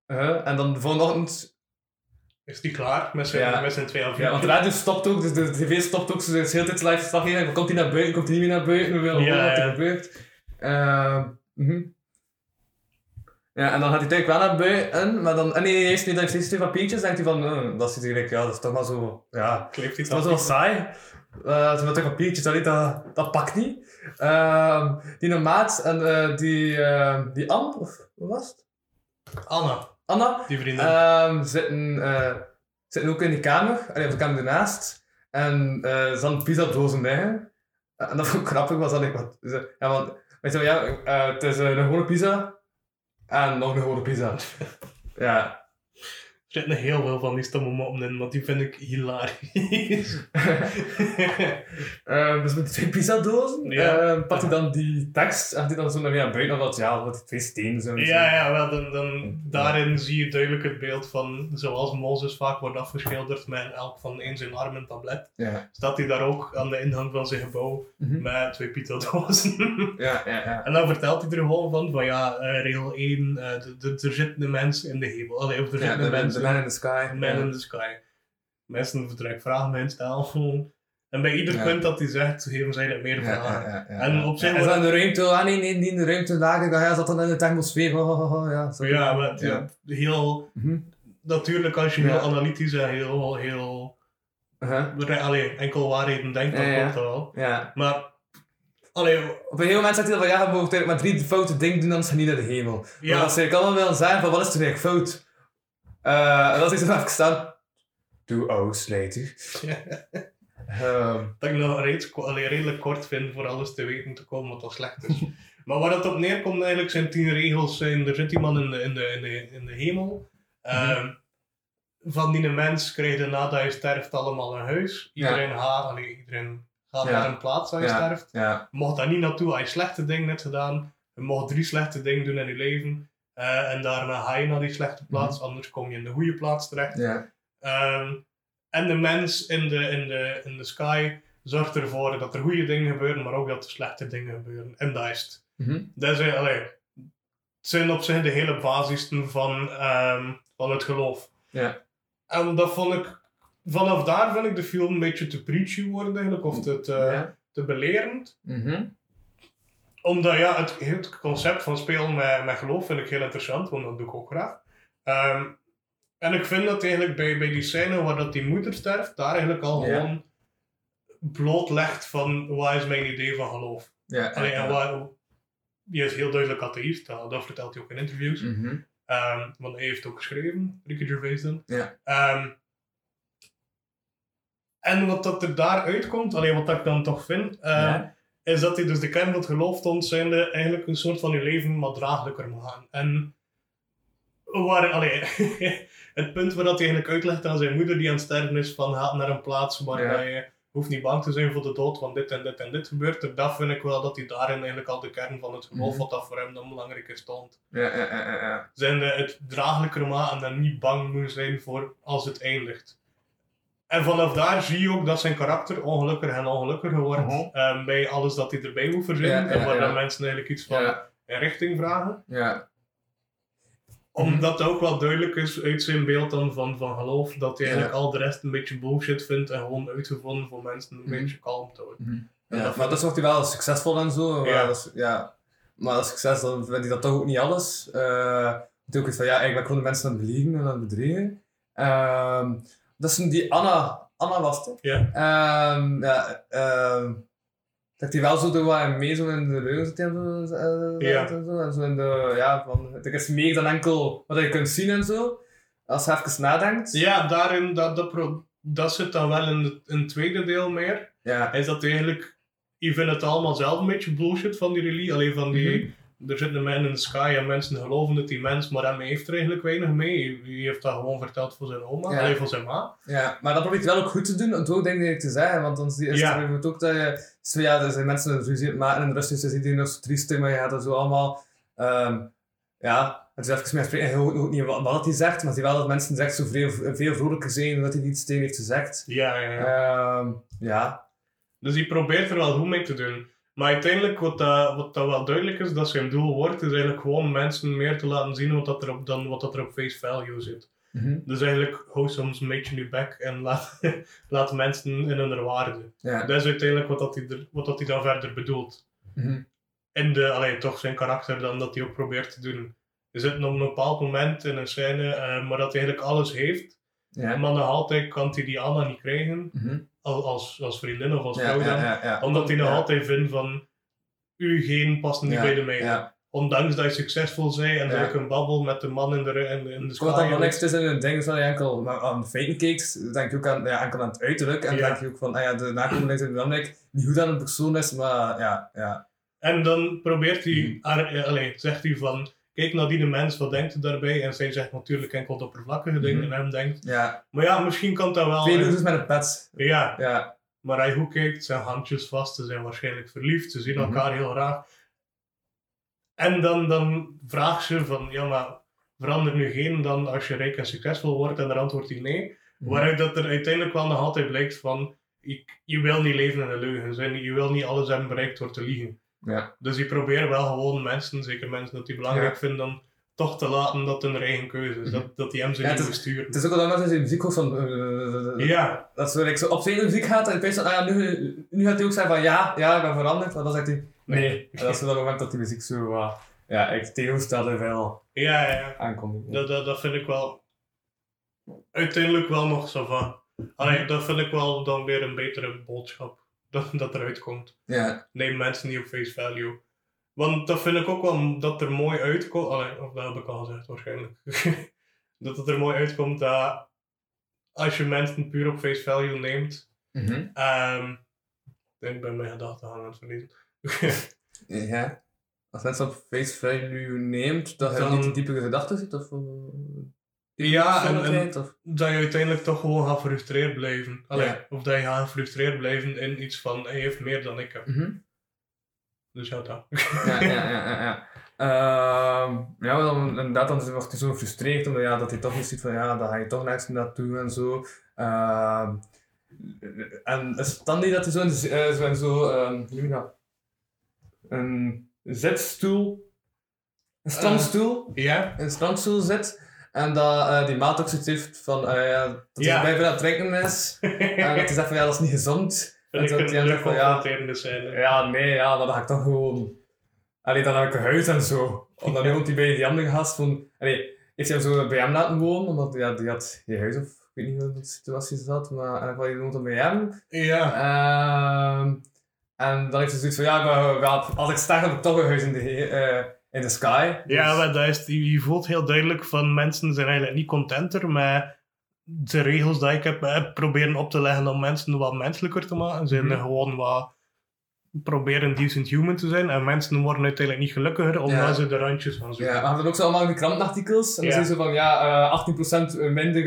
[SPEAKER 1] Uh, en dan de volgende ochtend...
[SPEAKER 2] Is die klaar met zijn,
[SPEAKER 1] Ja.
[SPEAKER 2] met zijn twee
[SPEAKER 1] Ja, want de radio stopt ook, dus de tv stopt ook. Ze is de hele tijd live verslaggeving. Komt hij naar buiten, komt hij niet meer naar buiten? We willen
[SPEAKER 2] Ja,
[SPEAKER 1] wat er gebeurt. Mhm. Ja, en dan gaat hij natuurlijk wel naar buiten, maar dan... En nee, eerst nu dan heeft hij twee papiertjes, denkt hij van, eh, dat zit eigenlijk, ja, dat is toch maar zo, ja...
[SPEAKER 2] Kleeft iets
[SPEAKER 1] Het was wel saai. Uh, toen met de papiertjes, allee, dat, dat pakt niet. Ehm, die Nomaat en eh, die, uh, die Anne, of wat was het?
[SPEAKER 2] Anna,
[SPEAKER 1] Anna,
[SPEAKER 2] die vriendin.
[SPEAKER 1] ehm, zitten, eh, zitten ook in die kamer, allee, of de kamer ernaast. En eh ze hadden pizzadozen liggen. Eh, En dat vond ik grappig, was dat ik wat... ze- Ja, want, weet je wel, ja, eh, het is eh, een gewone pizza. En nog een gewone pizza. ja.
[SPEAKER 2] Er zitten heel veel van die stomme moppen in, want die vind ik hilarisch.
[SPEAKER 1] Ehm, dus met die twee pizzadozen
[SPEAKER 2] Ja.
[SPEAKER 1] ehm, pakt hij dan die tekst en hij dan zo naar weer naar buiten, omdat ja, wat die twee stenen zo.
[SPEAKER 2] Ja, ja, wel, dan, dan, daarin zie je duidelijk het beeld van zoals Mozes vaak wordt afgeschilderd met elk van één zijn arm een tablet.
[SPEAKER 1] Ja.
[SPEAKER 2] Staat hij daar ook aan de ingang van zijn gebouw
[SPEAKER 1] Mhm.
[SPEAKER 2] met twee pizzadozen.
[SPEAKER 1] Ja, ja, ja.
[SPEAKER 2] en dan vertelt hij er gewoon van, van ja, eh, regel 1, eh, de- de- er zit een mens in de hemel. Allee, of er zit een mens
[SPEAKER 1] man in the sky.
[SPEAKER 2] man
[SPEAKER 1] ja.
[SPEAKER 2] in the sky. Mensen vertrek vragen stellen. En bij ieder
[SPEAKER 1] Ja.
[SPEAKER 2] punt dat hij zegt, geven zij dat meer
[SPEAKER 1] Ja,
[SPEAKER 2] vragen.
[SPEAKER 1] ja, ja, ja.
[SPEAKER 2] En op zich
[SPEAKER 1] Ja, is dat in de ruimte? Ah nee, nee, niet in de ruimte lager. Hij zat dan in de atmosfeer. Oh, oh, oh, ja, zo.
[SPEAKER 2] Ja, maar
[SPEAKER 1] ja.
[SPEAKER 2] heel...
[SPEAKER 1] Mhm.
[SPEAKER 2] Natuurlijk, als je
[SPEAKER 1] Ja.
[SPEAKER 2] heel analytisch en heel, heel
[SPEAKER 1] Uh-huh.
[SPEAKER 2] re- allee, enkel waarheden denkt, dan
[SPEAKER 1] Ja, ja.
[SPEAKER 2] klopt dat wel.
[SPEAKER 1] ja.
[SPEAKER 2] Maar, allee,
[SPEAKER 1] Op een gegeven moment zegt hij dan van ja, je mag eigenlijk maar drie foute dingen doen, anders ga je niet naar de hemel.
[SPEAKER 2] Ja.
[SPEAKER 1] Maar als ik allemaal wil zeggen van wat is er eigenlijk fout? Eh en dan is er even staan. Two hours later. Ehm,
[SPEAKER 2] dat ik nog reeds, allee, redelijk kort vind voor alles te weten te komen wat al slecht is. maar waar het op neerkomt eigenlijk zijn tien regels. Zijn, er zit iemand in de, in de, in de, in de hemel. Ehm, van die mens krijg je nadat hij sterft allemaal een huis. Iedereen, gaat, allee, iedereen gaat
[SPEAKER 1] Ja.
[SPEAKER 2] naar een plaats als hij
[SPEAKER 1] Ja.
[SPEAKER 2] sterft.
[SPEAKER 1] ja.
[SPEAKER 2] Je mocht daar niet naartoe als je slechte dingen hebt gedaan. Je mocht drie slechte dingen doen in je leven. Eh, en daarna ga je naar die slechte plaats, anders kom je in de goede plaats terecht. Ehm, en de mens in de, in, de, in de sky zorgt ervoor dat er goede dingen gebeuren, maar ook dat er slechte dingen gebeuren. En dat is het.
[SPEAKER 1] Mhm.
[SPEAKER 2] Dat is, allee, het zijn op zich de hele basisten van, ehm, van het geloof. En dat vond ik, vanaf daar vind ik de film een beetje te preachy worden eigenlijk, of te, te,
[SPEAKER 1] Ja.
[SPEAKER 2] te belerend
[SPEAKER 1] Mhm.
[SPEAKER 2] Omdat ja, het, het concept van spelen met, met geloof vind ik heel interessant, want dat doe ik ook graag. Ehm, en ik vind dat eigenlijk bij, bij die scène waar dat die moeder sterft, daar eigenlijk al
[SPEAKER 1] Ja.
[SPEAKER 2] gewoon blootlegt van wat is mijn idee van geloof.
[SPEAKER 1] Ja.
[SPEAKER 2] Allee, en waar, die is heel duidelijk atheïst, dat, dat vertelt hij ook in interviews.
[SPEAKER 1] Mhm.
[SPEAKER 2] Ehm, want hij heeft ook geschreven, Ricky Gervais dan.
[SPEAKER 1] Ja.
[SPEAKER 2] Ehm, en wat dat er daaruit komt, alleen wat dat ik dan toch vind. Is dat hij dus de kern van het geloof toont, zijnde eigenlijk een soort van je leven wat draaglijker maken. En waar, allee, het punt waar dat hij eigenlijk uitlegt aan zijn moeder die aan het sterven is, van ga naar een plaats waar
[SPEAKER 1] Ja.
[SPEAKER 2] je hoeft niet bang te zijn voor de dood, want dit en dit en dit gebeurt er. Dat vind ik wel dat hij daarin eigenlijk al de kern van het geloof,
[SPEAKER 1] Mhm.
[SPEAKER 2] wat dat voor hem dan belangrijk is, toont
[SPEAKER 1] Ja, ja, ja, ja, ja.
[SPEAKER 2] zijn de, het draaglijker maken en dan niet bang moeten zijn voor als het eindigt. En vanaf daar zie je ook dat zijn karakter ongelukkiger en ongelukkiger wordt
[SPEAKER 1] Mhm.
[SPEAKER 2] ehm, bij alles dat hij erbij moet verzinnen.
[SPEAKER 1] Ja,
[SPEAKER 2] en waar dan mensen eigenlijk iets van een richting vragen.
[SPEAKER 1] ja.
[SPEAKER 2] Omdat het ook wel duidelijk is uit zijn beeld dan van, van geloof, dat hij eigenlijk al de rest een beetje bullshit vindt en gewoon uitgevonden voor mensen een
[SPEAKER 1] Mhm.
[SPEAKER 2] beetje kalm te houden. En
[SPEAKER 1] Ja,
[SPEAKER 2] dat
[SPEAKER 1] maar dat wordt hij wel succesvol en zo. maar
[SPEAKER 2] Ja.
[SPEAKER 1] dat is- ja. Maar dat succes, dan vind ik dat toch ook niet alles. Uh, ook iets van, ja, eigenlijk ben ik gewoon de mensen aan het beliegen en aan het bedreigen. Ehm, dat is die Anna, Anna was het.
[SPEAKER 2] Ja.
[SPEAKER 1] Ja, ehm, dat hij wel zo door wat mee zo in de reugen zit en zo. eh,
[SPEAKER 2] Ja.
[SPEAKER 1] en zo, en zo in de, ja, van, er is meer dan enkel wat je kunt zien en zo. Als je even nadenkt.
[SPEAKER 2] Ja, daarin, dat, dat, pro- dat zit dan wel in het, in het tweede deel meer.
[SPEAKER 1] Ja.
[SPEAKER 2] Is dat eigenlijk, je vindt het allemaal zelf een beetje bullshit van die release. Alleen van die, er zit een man in de sky en mensen geloven dat die mens, maar hem heeft er eigenlijk weinig mee. Hij heeft dat gewoon verteld voor zijn oma,
[SPEAKER 1] Ja.
[SPEAKER 2] alleen voor zijn ma.
[SPEAKER 1] Ja, maar dat probeert wel ook goed te doen, om toch denk ik te zeggen. Want dan is het
[SPEAKER 2] Ja.
[SPEAKER 1] bijvoorbeeld ook dat je... Zo, ja, er zijn mensen die ruzie het maken en rest is iedereen nog zo triest, maar je gaat dat zo allemaal... ehm, ja, het is even meer spreken, je ook niet wat, hij zegt, maar hij wel dat mensen echt zo veel, veel vrolijker zijn omdat hij iets tegen heeft gezegd.
[SPEAKER 2] Ja, ja, ja.
[SPEAKER 1] Ehm, ja.
[SPEAKER 2] Dus hij probeert er wel goed mee te doen. Maar uiteindelijk, wat, dat, wat dat wel duidelijk is, dat zijn doel wordt, is eigenlijk gewoon mensen meer te laten zien wat dat er op, dan wat dat er op face value zit.
[SPEAKER 1] Mhm.
[SPEAKER 2] Dus eigenlijk, hou soms een beetje nu back en laat, laat mensen in hun waarde.
[SPEAKER 1] Ja.
[SPEAKER 2] Dat is uiteindelijk wat, dat hij, er, wat dat hij dan verder bedoelt. In de, alleen toch zijn karakter dan dat hij ook probeert te doen. Er zit op een bepaald moment in een scène, eh, maar dat hij eigenlijk alles heeft.
[SPEAKER 1] Ja.
[SPEAKER 2] Maar nog altijd kan hij die Anna niet krijgen,
[SPEAKER 1] Mhm.
[SPEAKER 2] Als, als vriendin of als vrouw dan. Omdat hij nog altijd vindt van, u geen past niet bij de.
[SPEAKER 1] Ja.
[SPEAKER 2] Ondanks dat je succesvol bent en
[SPEAKER 1] Ja.
[SPEAKER 2] dat je een babbel met de man in de, in de, in de
[SPEAKER 1] Wat dan wel niks is in een ding, is dat je enkel aan feiten kijkt, denk je ook aan, ja, enkel aan het uiterlijk. En
[SPEAKER 2] Ja.
[SPEAKER 1] denk je ook van, ah ja, de nakomelingen zijn belangrijk. Niet hoe dat een persoon is, maar ja, ja.
[SPEAKER 2] En dan probeert hij,
[SPEAKER 1] Mhm.
[SPEAKER 2] allee, zegt hij van, kijk naar die mens, wat denkt hij daarbij? En zij zegt natuurlijk enkel de oppervlakkige dingen
[SPEAKER 1] Mhm.
[SPEAKER 2] en hem denkt,
[SPEAKER 1] ja.
[SPEAKER 2] maar ja, misschien kan dat wel.
[SPEAKER 1] Twee
[SPEAKER 2] eh,
[SPEAKER 1] losers met een pet.
[SPEAKER 2] ja,
[SPEAKER 1] Ja.
[SPEAKER 2] maar hij hoe kijkt, zijn handjes vast, ze zijn waarschijnlijk verliefd, ze zien
[SPEAKER 1] Mhm.
[SPEAKER 2] elkaar heel graag. En dan, dan vraagt ze van, ja maar verander nu geen dan als je rijk en succesvol wordt? En dan antwoordt hij nee.
[SPEAKER 1] Mhm.
[SPEAKER 2] Waaruit dat er uiteindelijk wel nog altijd blijkt van, ik, je wil niet leven in een leugen. Zijn- Je wil niet alles hebben bereikt door te liegen.
[SPEAKER 1] Ja.
[SPEAKER 2] Dus die proberen wel gewoon mensen, zeker mensen dat die belangrijk
[SPEAKER 1] Ja.
[SPEAKER 2] vinden, dan toch te laten dat hun eigen keuze is. Dat, dat die hem ze
[SPEAKER 1] Ja,
[SPEAKER 2] niet
[SPEAKER 1] het
[SPEAKER 2] moet sturen.
[SPEAKER 1] Het is ook wel als je muziek hoort van... eh,
[SPEAKER 2] ja,
[SPEAKER 1] Dat zo, like, zo op zijn muziek gaat en opeens van, ah ja, nu, nu gaat hij ook zeggen van, ja, ja, ik ben veranderd. Maar dan zegt hij, nee. En dat is dat moment dat die muziek zo, uh, ja, ik tegengestelde wel
[SPEAKER 2] ja, ja, ja.
[SPEAKER 1] aankomt.
[SPEAKER 2] Dat, dat, dat vind ik wel uiteindelijk wel nog zo van. Allee, dat vind ik wel dan weer een betere boodschap dat, dat eruit komt.
[SPEAKER 1] Ja.
[SPEAKER 2] Neem mensen niet op face value. Want dat vind ik ook wel dat er mooi uitkomt. Allee, of dat heb ik al gezegd waarschijnlijk. dat het er mooi uitkomt dat als je mensen puur op face value neemt.
[SPEAKER 1] Mhm.
[SPEAKER 2] ehm ik denk bij mijn gedachten aan het verliezen.
[SPEAKER 1] Ja. Als mensen op face value neemt, dat je niet de diepere gedachten ziet, of... eh,
[SPEAKER 2] ja, en,
[SPEAKER 1] of...
[SPEAKER 2] dat je uiteindelijk toch gewoon gaat gefrustreerd blijven. Allee,
[SPEAKER 1] Ja.
[SPEAKER 2] Of dat je gaat gefrustreerd blijven in iets van hij heeft meer dan ik heb.
[SPEAKER 1] Mhm.
[SPEAKER 2] Dus ja, dat.
[SPEAKER 1] ja, ja, ja, ja. ja. Ehm, ja, maar dan, inderdaad, dan wordt hij zo gefrustreerd omdat ja, dat hij toch niet ziet van ja, dan ga je toch nergens naartoe en zo. Ehm, en is het dan niet dat hij zo eh, zo, in zo ehm, je dat? Een zitstoel, een strandstoel,
[SPEAKER 2] Ja?
[SPEAKER 1] een strandstoel zit en dat eh, die maat ook zoiets heeft van eh, ja, dat hij
[SPEAKER 2] Ja.
[SPEAKER 1] bij veel aan het drinken is en dat hij zegt van ja, dat is niet gezond. En dat hij dan zegt van ja, ja, nee, ja, maar dan ga ik toch gewoon... Allee, dan heb ik een huis en zo. Omdat nu woont hij bij die andere gast van... Allee, heeft hij hem zo bij hem laten wonen, omdat ja, die had geen huis of... Ik weet niet hoe de situatie zat, maar en dan woont dan bij hem.
[SPEAKER 2] Ja.
[SPEAKER 1] Ehm, en dan heeft hij zoiets van, ja, maar, als ik sterf heb ik toch een huis in de, eh, in de sky.
[SPEAKER 2] Ja,
[SPEAKER 1] Dus-
[SPEAKER 2] maar dat is, je voelt heel duidelijk van mensen zijn eigenlijk niet contenter met de regels die ik heb eh, proberen op te leggen om mensen wat menselijker te maken. Ze zijn
[SPEAKER 1] Mhm.
[SPEAKER 2] gewoon wat proberen decent human te zijn en mensen worden uiteindelijk niet gelukkiger omdat
[SPEAKER 1] Ja.
[SPEAKER 2] ze de randjes van
[SPEAKER 1] Ja,
[SPEAKER 2] zoeken.
[SPEAKER 1] we hadden ook zo allemaal die krantenartikels. En dan
[SPEAKER 2] Ja.
[SPEAKER 1] zo van, ja, eh 18% minder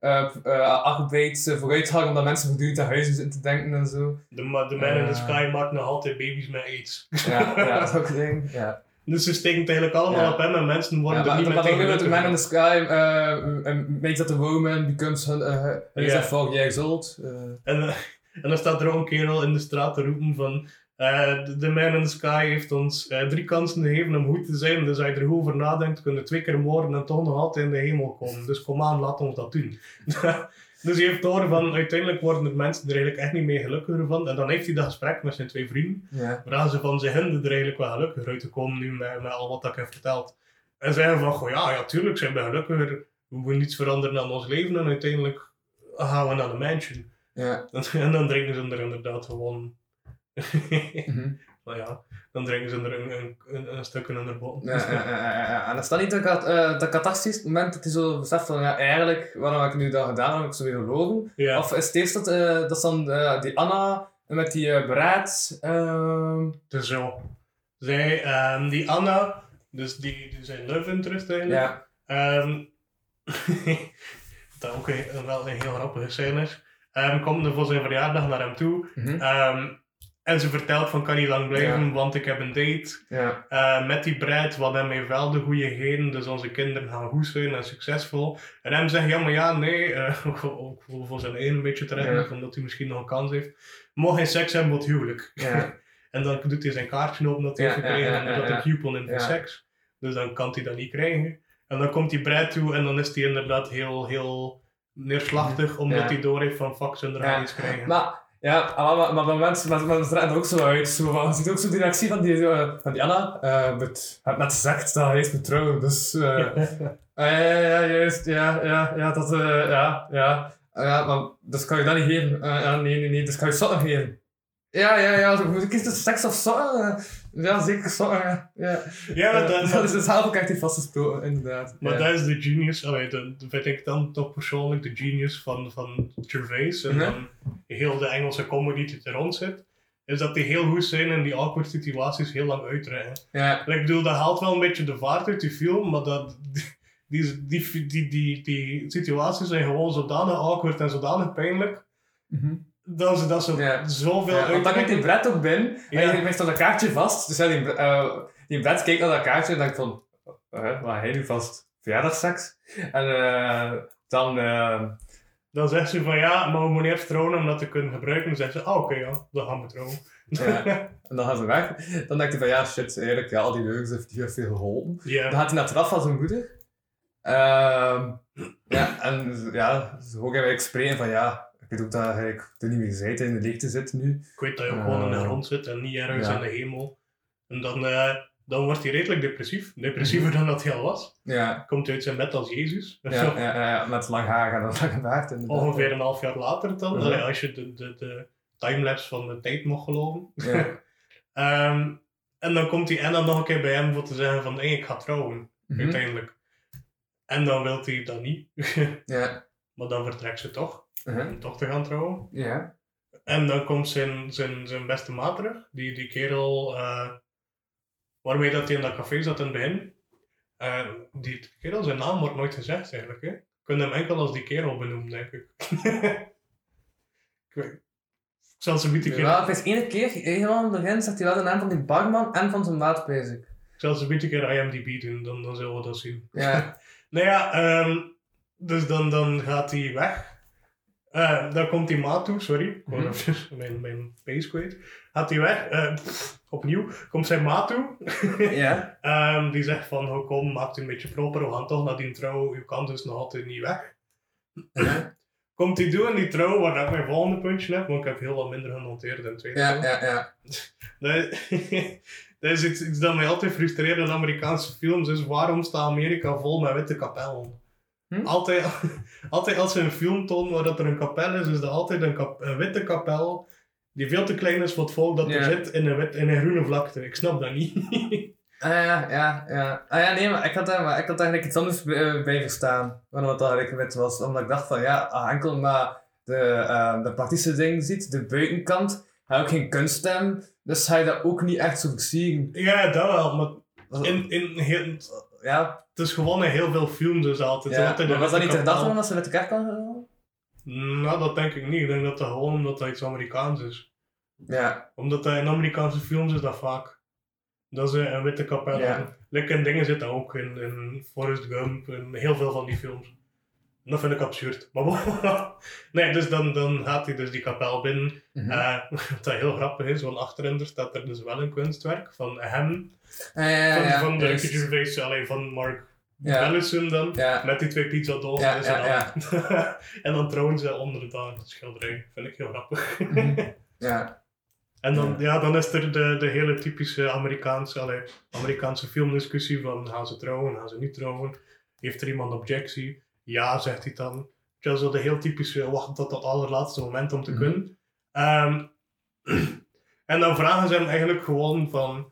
[SPEAKER 1] uh, arbeid vooruitgang, omdat mensen voortdurend aan huizen zitten te denken en zo.
[SPEAKER 2] De, ma- de man in the sky maakt nog altijd baby's met aids.
[SPEAKER 1] Ja, ja dat is ook een ding. Ja.
[SPEAKER 2] Dus ze steken het eigenlijk allemaal
[SPEAKER 1] Ja.
[SPEAKER 2] op hem en mensen
[SPEAKER 1] Ja,
[SPEAKER 2] worden
[SPEAKER 1] maar
[SPEAKER 2] er niet meer
[SPEAKER 1] met The Man in
[SPEAKER 2] tegen
[SPEAKER 1] the Sky, uh, makes that a woman becomes hun, uh,
[SPEAKER 2] Ja.
[SPEAKER 1] is that four years old. Uh,
[SPEAKER 2] En, eh, en dan staat er ook een kerel in de straat te roepen van... eh, de de man in the sky heeft ons eh, drie kansen gegeven om goed te zijn. Dus als je er goed over nadenkt, kun je twee keer moorden en toch nog altijd in de hemel komen. Dus kom aan, laat ons dat doen. dus hij heeft door van, uiteindelijk worden de mensen er eigenlijk echt niet mee gelukkiger van. En dan heeft hij dat gesprek met zijn twee vrienden.
[SPEAKER 1] ja.
[SPEAKER 2] Waar ze van zijn hinden er eigenlijk wel gelukkiger uit te komen nu met, met al wat ik heb verteld. En zeiden van, goh, ja, ja, tuurlijk zijn we gelukkiger. We moeten niets veranderen aan ons leven. En uiteindelijk gaan we naar de mansion.
[SPEAKER 1] Ja.
[SPEAKER 2] En dan drinken ze er inderdaad gewoon... Nou ja, dan drinken ze er een, een, een, een stuk in hun bot.
[SPEAKER 1] Ja. En is dat niet dat, eh, dat catharsis moment dat hij zo beseft van, ja, eigenlijk, waarom heb ik nu dat gedaan, heb ik zo weer gelogen?
[SPEAKER 2] Ja.
[SPEAKER 1] Of is het eerst dat, eh, dat is dan eh, die Anna met die eh beraad, ehm,
[SPEAKER 2] Dus zo. Zij, ehm, die Anna, dus die, die zijn love interest eigenlijk.
[SPEAKER 1] ja,
[SPEAKER 2] Ehm, dat ook een, wel een heel grappige scène is. Komt er voor zijn verjaardag naar hem toe.
[SPEAKER 1] mhm,
[SPEAKER 2] en ze vertelt van kan niet lang blijven,
[SPEAKER 1] Ja.
[SPEAKER 2] want ik heb een date
[SPEAKER 1] ja,
[SPEAKER 2] eh, met die bruid, wat hem heeft wel de goede genen, dus onze kinderen gaan goed zijn en succesvol. En hem zegt, ja maar ja, nee, eh, ook, voor- zijn een beetje terecht,
[SPEAKER 1] Ja.
[SPEAKER 2] omdat hij misschien nog een kans heeft. Mocht geen seks hebben, wat huwelijk.
[SPEAKER 1] ja,
[SPEAKER 2] En dan doet hij zijn kaartje open dat hij heeft gekregen en
[SPEAKER 1] ja.
[SPEAKER 2] een coupon in
[SPEAKER 1] Ja.
[SPEAKER 2] seks. Dus dan kan hij dat niet krijgen. En dan komt die bruid toe en dan is hij inderdaad heel, heel neerslachtig, omdat hij door heeft van fuck, ze er iets krijgen.
[SPEAKER 1] Maar, ja, maar, maar, maar mensen, maar, maar draait er ook zo uit. Zo, van, je ziet ook zo die reactie van die, eh, van die Anna. eh met, hij heeft net gezegd dat hij is met trouwen, dus... eh, Ah, ja, ja, ja, juist. Ja, ja, ja, dat, ja, ja. Ah, ja, maar dus kan je dat niet geven. Ah, ja, nee, nee, nee, dus kan je sokken geven. Ja, ja, ja, moet ik tussen seks of sokken? Ja, zeker sokken, ja. ja.
[SPEAKER 2] ja, maar dat,
[SPEAKER 1] dat is dus zelf ook echt niet vastgesproken, inderdaad.
[SPEAKER 2] Maar
[SPEAKER 1] ja.
[SPEAKER 2] dat is de genius, allee, dat vind ik dan toch persoonlijk de genius van, van Gervais en
[SPEAKER 1] Mhm.
[SPEAKER 2] dan heel de Engelse comedy die er rond zit. Is dat die heel goed zijn en die awkward situaties heel lang uitrekken.
[SPEAKER 1] Ja,
[SPEAKER 2] Ik bedoel, dat haalt wel een beetje de vaart uit die film, maar dat, die, die, die, die, die, die situaties zijn gewoon zodanig awkward en zodanig pijnlijk,
[SPEAKER 1] Mhm.
[SPEAKER 2] Dat ze, dat ze
[SPEAKER 1] Ja.
[SPEAKER 2] zoveel
[SPEAKER 1] ja want dan komt die. Brett ook binnen.
[SPEAKER 2] Ja.
[SPEAKER 1] En je legt dan een kaartje vast. Dus ja, die, eh die Brett kijkt naar dat kaartje en denkt van... Uh, wat hij nu vast? Verjaardagsseks? En eh, dan... eh,
[SPEAKER 2] Dan zegt ze van ja, maar we moeten eerst trouwen om dat te kunnen gebruiken. Dan zegt ze, ah oké ja, dan gaan we trouwen.
[SPEAKER 1] Ja. En dan gaan ze weg. Dan denkt hij van ja, shit, eigenlijk, ja, al die leugens heeft hier veel geholpen.
[SPEAKER 2] Ja.
[SPEAKER 1] Dan gaat hij naar het eraf van zijn moeder. Ehm, ja, en ja, ze horen eigenlijk spreken van ja, ik weet ook dat eigenlijk er niet meer gezeten in de leegte zit nu.
[SPEAKER 2] Ik weet dat je ook gewoon in de
[SPEAKER 1] Eh,
[SPEAKER 2] grond zit en niet ergens
[SPEAKER 1] ja.
[SPEAKER 2] in de hemel. En dan, eh, dan wordt hij redelijk depressief. Depressiever dan dat hij al was.
[SPEAKER 1] Ja,
[SPEAKER 2] Komt uit zijn bed als Jezus.
[SPEAKER 1] ja, ja, ja, ja, met lang haar en een lange baard. inderdaad.
[SPEAKER 2] Ongeveer een half jaar later dan. Als je de, de, de timelapse van de tijd mocht geloven.
[SPEAKER 1] Ja.
[SPEAKER 2] Ehm, en dan komt die Anna nog een keer bij hem voor te zeggen van hey, ik ga trouwen.
[SPEAKER 1] Mhm.
[SPEAKER 2] Uiteindelijk. En dan wil hij dat niet.
[SPEAKER 1] Ja.
[SPEAKER 2] maar dan vertrekt ze toch. Om toch te gaan trouwen.
[SPEAKER 1] Ja.
[SPEAKER 2] En dan komt zijn, zijn, zijn beste maat terug. Die, die kerel eh, waarmee dat hij in dat café zat in het begin. Eh, die kerel, zijn naam wordt nooit gezegd eigenlijk. Hè? Je kunt hem enkel als die kerel benoemen, denk ik. ik, weet, ik zal ze keer,
[SPEAKER 1] Ja, het is één keer, helemaal aan het begin, zegt hij wel de naam van die barman en van zijn maat bezig.
[SPEAKER 2] ik zal ze beetje keer IMDb doen, dan, dan zullen we dat zien.
[SPEAKER 1] Ja.
[SPEAKER 2] Nou ja, ehm, dus dan, dan gaat hij weg. Eh, dan komt die maat toe, sorry. Ik wou
[SPEAKER 1] Mhm.
[SPEAKER 2] even mijn, mijn pace kwijt. Gaat hij weg. eh, pff, opnieuw. Komt zijn maat toe.
[SPEAKER 1] ja.
[SPEAKER 2] Ehm, die zegt van, oh, kom, maak het een beetje proper. We gaan toch naar die trouw. U kan dus nog altijd niet weg. Komt hij toe in die trouw, waar ik mijn volgende puntje heb. Want ik heb heel wat minder genoteerd in het tweede
[SPEAKER 1] Ja, ja, ja.
[SPEAKER 2] Dat, dat is iets, iets dat mij altijd frustreert in Amerikaanse films, is waarom staat Amerika vol met witte kapellen?
[SPEAKER 1] Hm?
[SPEAKER 2] Altijd, altijd als ze een film tonen waar dat er een kapel is, is er altijd een, kap- een witte kapel die veel te klein is voor het volk dat er zit in een, wit, in een groene vlakte. Ik snap dat niet.
[SPEAKER 1] Ah ja, ja, ja. Ah ja, nee, maar ik had daar, maar ik had eigenlijk iets anders bij, eh, bij verstaan. Waarom het eigenlijk wit was. Omdat ik dacht van ja, ah, enkel maar de, eh, de praktische dingen ziet, de buitenkant, hij ook geen kunststem. Dus hij dat ook niet echt zo versieren.
[SPEAKER 2] ja, dat wel, maar in, in heel,
[SPEAKER 1] Ja,
[SPEAKER 2] het is gewoon in heel veel films dus altijd.
[SPEAKER 1] ja.
[SPEAKER 2] altijd
[SPEAKER 1] maar was dat niet de van dat ze met de kerk kan gaan?
[SPEAKER 2] Nou, dat denk ik niet. Ik denk dat dat gewoon omdat dat iets Amerikaans is.
[SPEAKER 1] Ja,
[SPEAKER 2] Omdat dat in Amerikaanse films is dat vaak. Dat ze een witte kapel
[SPEAKER 1] Ja.
[SPEAKER 2] Lekker dingen zitten ook in, in Forrest Gump en heel veel van die films. En dat vind ik absurd. Maar nee, dus dan, dan gaat hij dus die kapel binnen.
[SPEAKER 1] Mhm.
[SPEAKER 2] Eh, wat dat heel grappig is, want achterin er staat er dus wel een kunstwerk van hem. Van, de Gervais, alleen van Mark
[SPEAKER 1] Ja.
[SPEAKER 2] Bellison dan.
[SPEAKER 1] Ja.
[SPEAKER 2] Met die twee pizzadozen.
[SPEAKER 1] Ja,
[SPEAKER 2] en,
[SPEAKER 1] ja,
[SPEAKER 2] en dan trouwen ze onder dat schilderij. Vind ik heel grappig.
[SPEAKER 1] Mhm. Ja,
[SPEAKER 2] En dan, ja. dan is er de, de hele typische Amerikaanse, allee, Amerikaanse filmdiscussie van gaan ze trouwen, gaan ze niet trouwen? Heeft er iemand objectie? Ja, zegt hij dan. Ja, zo de heel typische wacht tot het allerlaatste moment om te
[SPEAKER 1] Mhm.
[SPEAKER 2] kunnen. Ehm, en dan vragen ze hem eigenlijk gewoon van...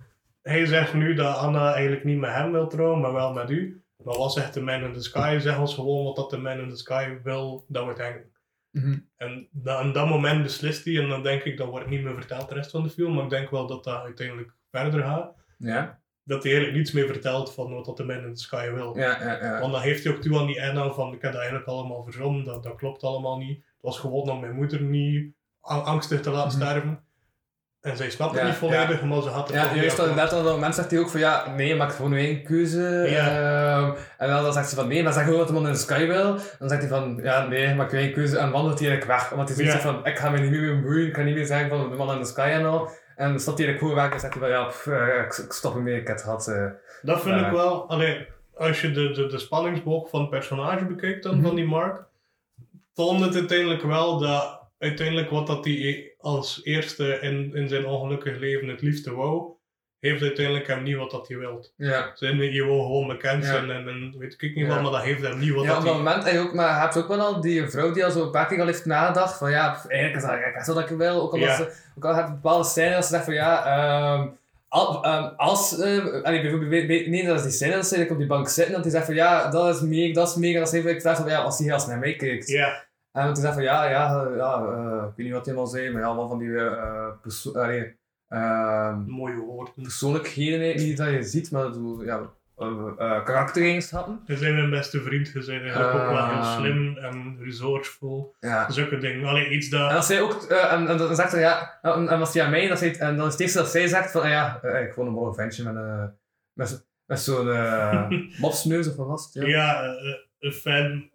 [SPEAKER 2] Hij zegt nu dat Anna eigenlijk niet met hem wil trouwen, maar wel met u. Maar wat zegt de man in the sky? Zeg ons gewoon wat dat de man in the sky wil dat we denken.
[SPEAKER 1] Mhm.
[SPEAKER 2] En aan dat moment beslist hij en dan denk ik, dat wordt niet meer verteld de rest van de film, maar ik denk wel dat dat uiteindelijk verder gaat.
[SPEAKER 1] Ja,
[SPEAKER 2] Dat hij eigenlijk niets meer vertelt van wat dat de man in the sky wil.
[SPEAKER 1] ja, ja. ja.
[SPEAKER 2] Want dan heeft hij ook toe aan die Anna van, ik heb dat eigenlijk allemaal verzonnen, dat, dat klopt allemaal niet. Het was gewoon om mijn moeder niet angstig te laten
[SPEAKER 1] Mhm.
[SPEAKER 2] sterven. En zij snapt het
[SPEAKER 1] Ja,
[SPEAKER 2] niet volledig, maar ze had er
[SPEAKER 1] Ja, juist dat, net op dat moment zegt hij ook van ja, nee, maak gewoon nu één keuze. Ehm, en dan, dan zegt ze van nee, maar zeg gewoon wat de man in de sky wil. Dan zegt hij van ja, nee, maak één keuze. En wandelt hij eigenlijk weg. Omdat hij zoiets
[SPEAKER 2] Ja.
[SPEAKER 1] zegt van ik ga me niet meer bemoeien, ik ga niet meer zeggen van de man in de sky en al. En dan stapt hij eigenlijk gewoon weg en zegt hij van ja, pff, eh, ik, ik stop ermee, ik heb het gehad. eh.
[SPEAKER 2] Dat vind
[SPEAKER 1] Ja.
[SPEAKER 2] ik wel, allee, als je de, de, de spanningsboog van het personage bekijkt dan,
[SPEAKER 1] Mhm.
[SPEAKER 2] van die Mark, toont het uiteindelijk wel dat uiteindelijk wat dat hij als eerste in, in zijn ongelukkig leven het liefste wou, heeft uiteindelijk hem niet wat dat hij wilt.
[SPEAKER 1] Ja.
[SPEAKER 2] Zijn je wil gewoon bekend
[SPEAKER 1] Ja.
[SPEAKER 2] zijn en, en weet ik niet
[SPEAKER 1] Ja.
[SPEAKER 2] wat, maar dat heeft hem niet wat
[SPEAKER 1] Ja, op
[SPEAKER 2] dat
[SPEAKER 1] dat
[SPEAKER 2] hij...
[SPEAKER 1] moment heb je ook, maar je hebt ook wel al die vrouw die al zo een al heeft nagedacht van ja, eigenlijk is dat echt dat ik wil. Ook al,
[SPEAKER 2] Ja.
[SPEAKER 1] dat ze, ook al heb je bepaalde scènes dat ze zegt van ja, ehm, al, als, eh, allee, bijvoorbeeld, nee, dat is die scène dat ze op die bank zitten, dat hij zegt van ja, dat is mega, dat is mega, dat is even, ik vraag van ja, als hij als naar mij kijkt.
[SPEAKER 2] Ja,
[SPEAKER 1] En toen zei van ja, ja, ja eh, ik weet niet wat hij allemaal zei, maar ja, allemaal van die eh, perso- allee, ehm,
[SPEAKER 2] mooie woorden.
[SPEAKER 1] persoonlijkheden niet dat je ziet, maar zo, ja, eh, karaktereigenschappen.
[SPEAKER 2] Je bent mijn beste vriend, je bent eigenlijk ook wel heel
[SPEAKER 1] Ah.
[SPEAKER 2] slim en resourceful.
[SPEAKER 1] Ja.
[SPEAKER 2] Zulke dingen. Allee, iets dat...
[SPEAKER 1] En als zij ook, en, en dan zegt hij ja, en, en als hij aan mij, dan zegt, en dan is het eerste dat zij zegt van, ja, ik gewoon een mooi ventje met, met, met zo'n eh mopsneus of wat was het? Ja.
[SPEAKER 2] Ja, een fan,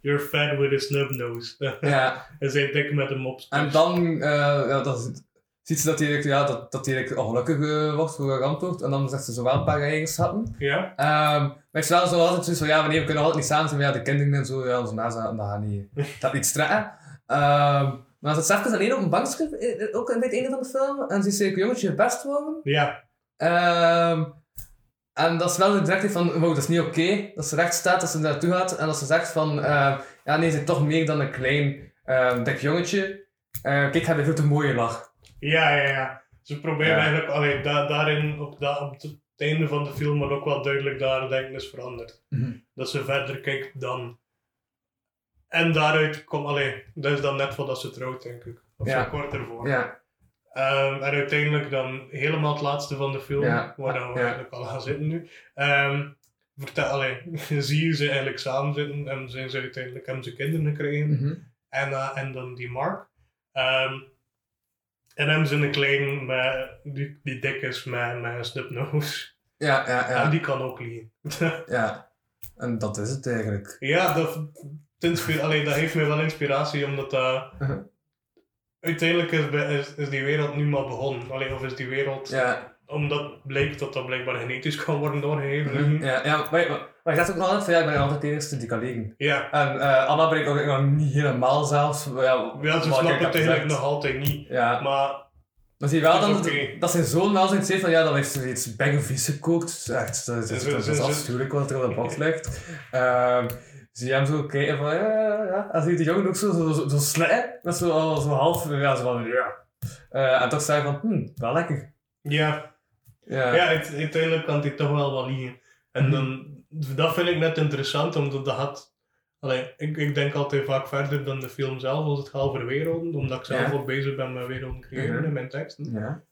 [SPEAKER 2] you're fan with a snub nose.
[SPEAKER 1] ja.
[SPEAKER 2] Hij zei dik met een mop.
[SPEAKER 1] En dan, eh, ja, dan ziet- ze dat hij, eigenlijk- ja, dat, dat ongelukkig eh, wordt, voor geramd wordt, en dan zegt ze zo wel een paar eigenschappen.
[SPEAKER 2] Ja?
[SPEAKER 1] Ehm, maar is wel zo altijd zoiets van, ja, wanneer we kunnen altijd niet samen zijn, maar ja, de kinderen en zo, ja, onze nazaten, dat gaat niet, dat niet strekken. Ehm, maar ze zit even alleen op een bankje, eh, ook bij het einde van de film, en ze een jongetje best worden.
[SPEAKER 2] Ja.
[SPEAKER 1] Ehm, en dat is wel direct van, wow, dat is niet oké. Dat ze recht staat, dat ze naartoe gaat en dat ze zegt van, ehm, ja nee, ze is toch meer dan een klein, ehm dik jongetje. Eh, kijk, ik heb een veel te mooie lach.
[SPEAKER 2] Ja, ja, ja. Ze proberen
[SPEAKER 1] Ja.
[SPEAKER 2] eigenlijk, allee, da daarin, op, da op het einde van de film, maar ook wel duidelijk daar denken is veranderd.
[SPEAKER 1] Mhm.
[SPEAKER 2] Dat ze verder kijkt dan. En daaruit komt, allee, dat is dan net voordat ze trouwt, denk ik. Of
[SPEAKER 1] Ja.
[SPEAKER 2] zo kort ervoor.
[SPEAKER 1] Ja,
[SPEAKER 2] Ehm, en uiteindelijk dan helemaal het laatste van de film,
[SPEAKER 1] Ja.
[SPEAKER 2] waar dan we eigenlijk al gaan zitten nu. Ehm vertel, allee, zie je ze eigenlijk samen zitten en zijn ze uiteindelijk hebben ze kinderen gekregen.
[SPEAKER 1] Mhm.
[SPEAKER 2] Anna en dan die Mark. Ehm, en hebben ze een klein met, die, die dik is met, met een snubnose.
[SPEAKER 1] ja, ja,
[SPEAKER 2] En
[SPEAKER 1] ja,
[SPEAKER 2] die kan ook liegen.
[SPEAKER 1] ja. En dat is het eigenlijk.
[SPEAKER 2] ja, dat, allee, dat heeft me wel inspiratie, omdat dat...
[SPEAKER 1] Mhm.
[SPEAKER 2] Uiteindelijk is, is, is die wereld nu maar begonnen. Allee, of is die wereld...
[SPEAKER 1] Ja,
[SPEAKER 2] Omdat blijkt dat dat blijkbaar genetisch kan worden doorgegeven.
[SPEAKER 1] Mhm. ja, ja maar, maar, maar ik dacht ook nog altijd van, ja, ik ben altijd de eerste die kan liggen.
[SPEAKER 2] Ja,
[SPEAKER 1] En eh, Anna ben ik ook nog niet helemaal zelfs. Ja,
[SPEAKER 2] ja ze snappen het eigenlijk nog altijd niet.
[SPEAKER 1] Ja,
[SPEAKER 2] Maar
[SPEAKER 1] Maar zie je wel
[SPEAKER 2] Dat
[SPEAKER 1] dat,
[SPEAKER 2] oké.
[SPEAKER 1] dat zijn zoon wel zoiets heeft van ja, dan heeft ze iets bang gekookt. Echt, dat is, dat is,
[SPEAKER 2] Ze-
[SPEAKER 1] dat
[SPEAKER 2] ze-
[SPEAKER 1] is
[SPEAKER 2] ze-
[SPEAKER 1] afschuwelijk wat er op de box ligt. Ehm, zie je hem zo kijken van ja, ja, ja. En zie je die jongen ook zo, zo, zo, zo sletten, met zo, al zo half, ja, zo van ja. Eh, en toch zei hij van, hm, wel lekker.
[SPEAKER 2] ja,
[SPEAKER 1] Ja.
[SPEAKER 2] Ja, uite- uiteindelijk kan hij toch wel wat liegen. En
[SPEAKER 1] Mhm.
[SPEAKER 2] dan, dat vind ik net interessant, omdat dat had... Allee, ik, ik denk altijd vaak verder dan de film zelf als het gaat over werelden, omdat ik zelf
[SPEAKER 1] Ja.
[SPEAKER 2] ook bezig ben met werelden creëren
[SPEAKER 1] Mhm.
[SPEAKER 2] in mijn teksten.
[SPEAKER 1] Ja.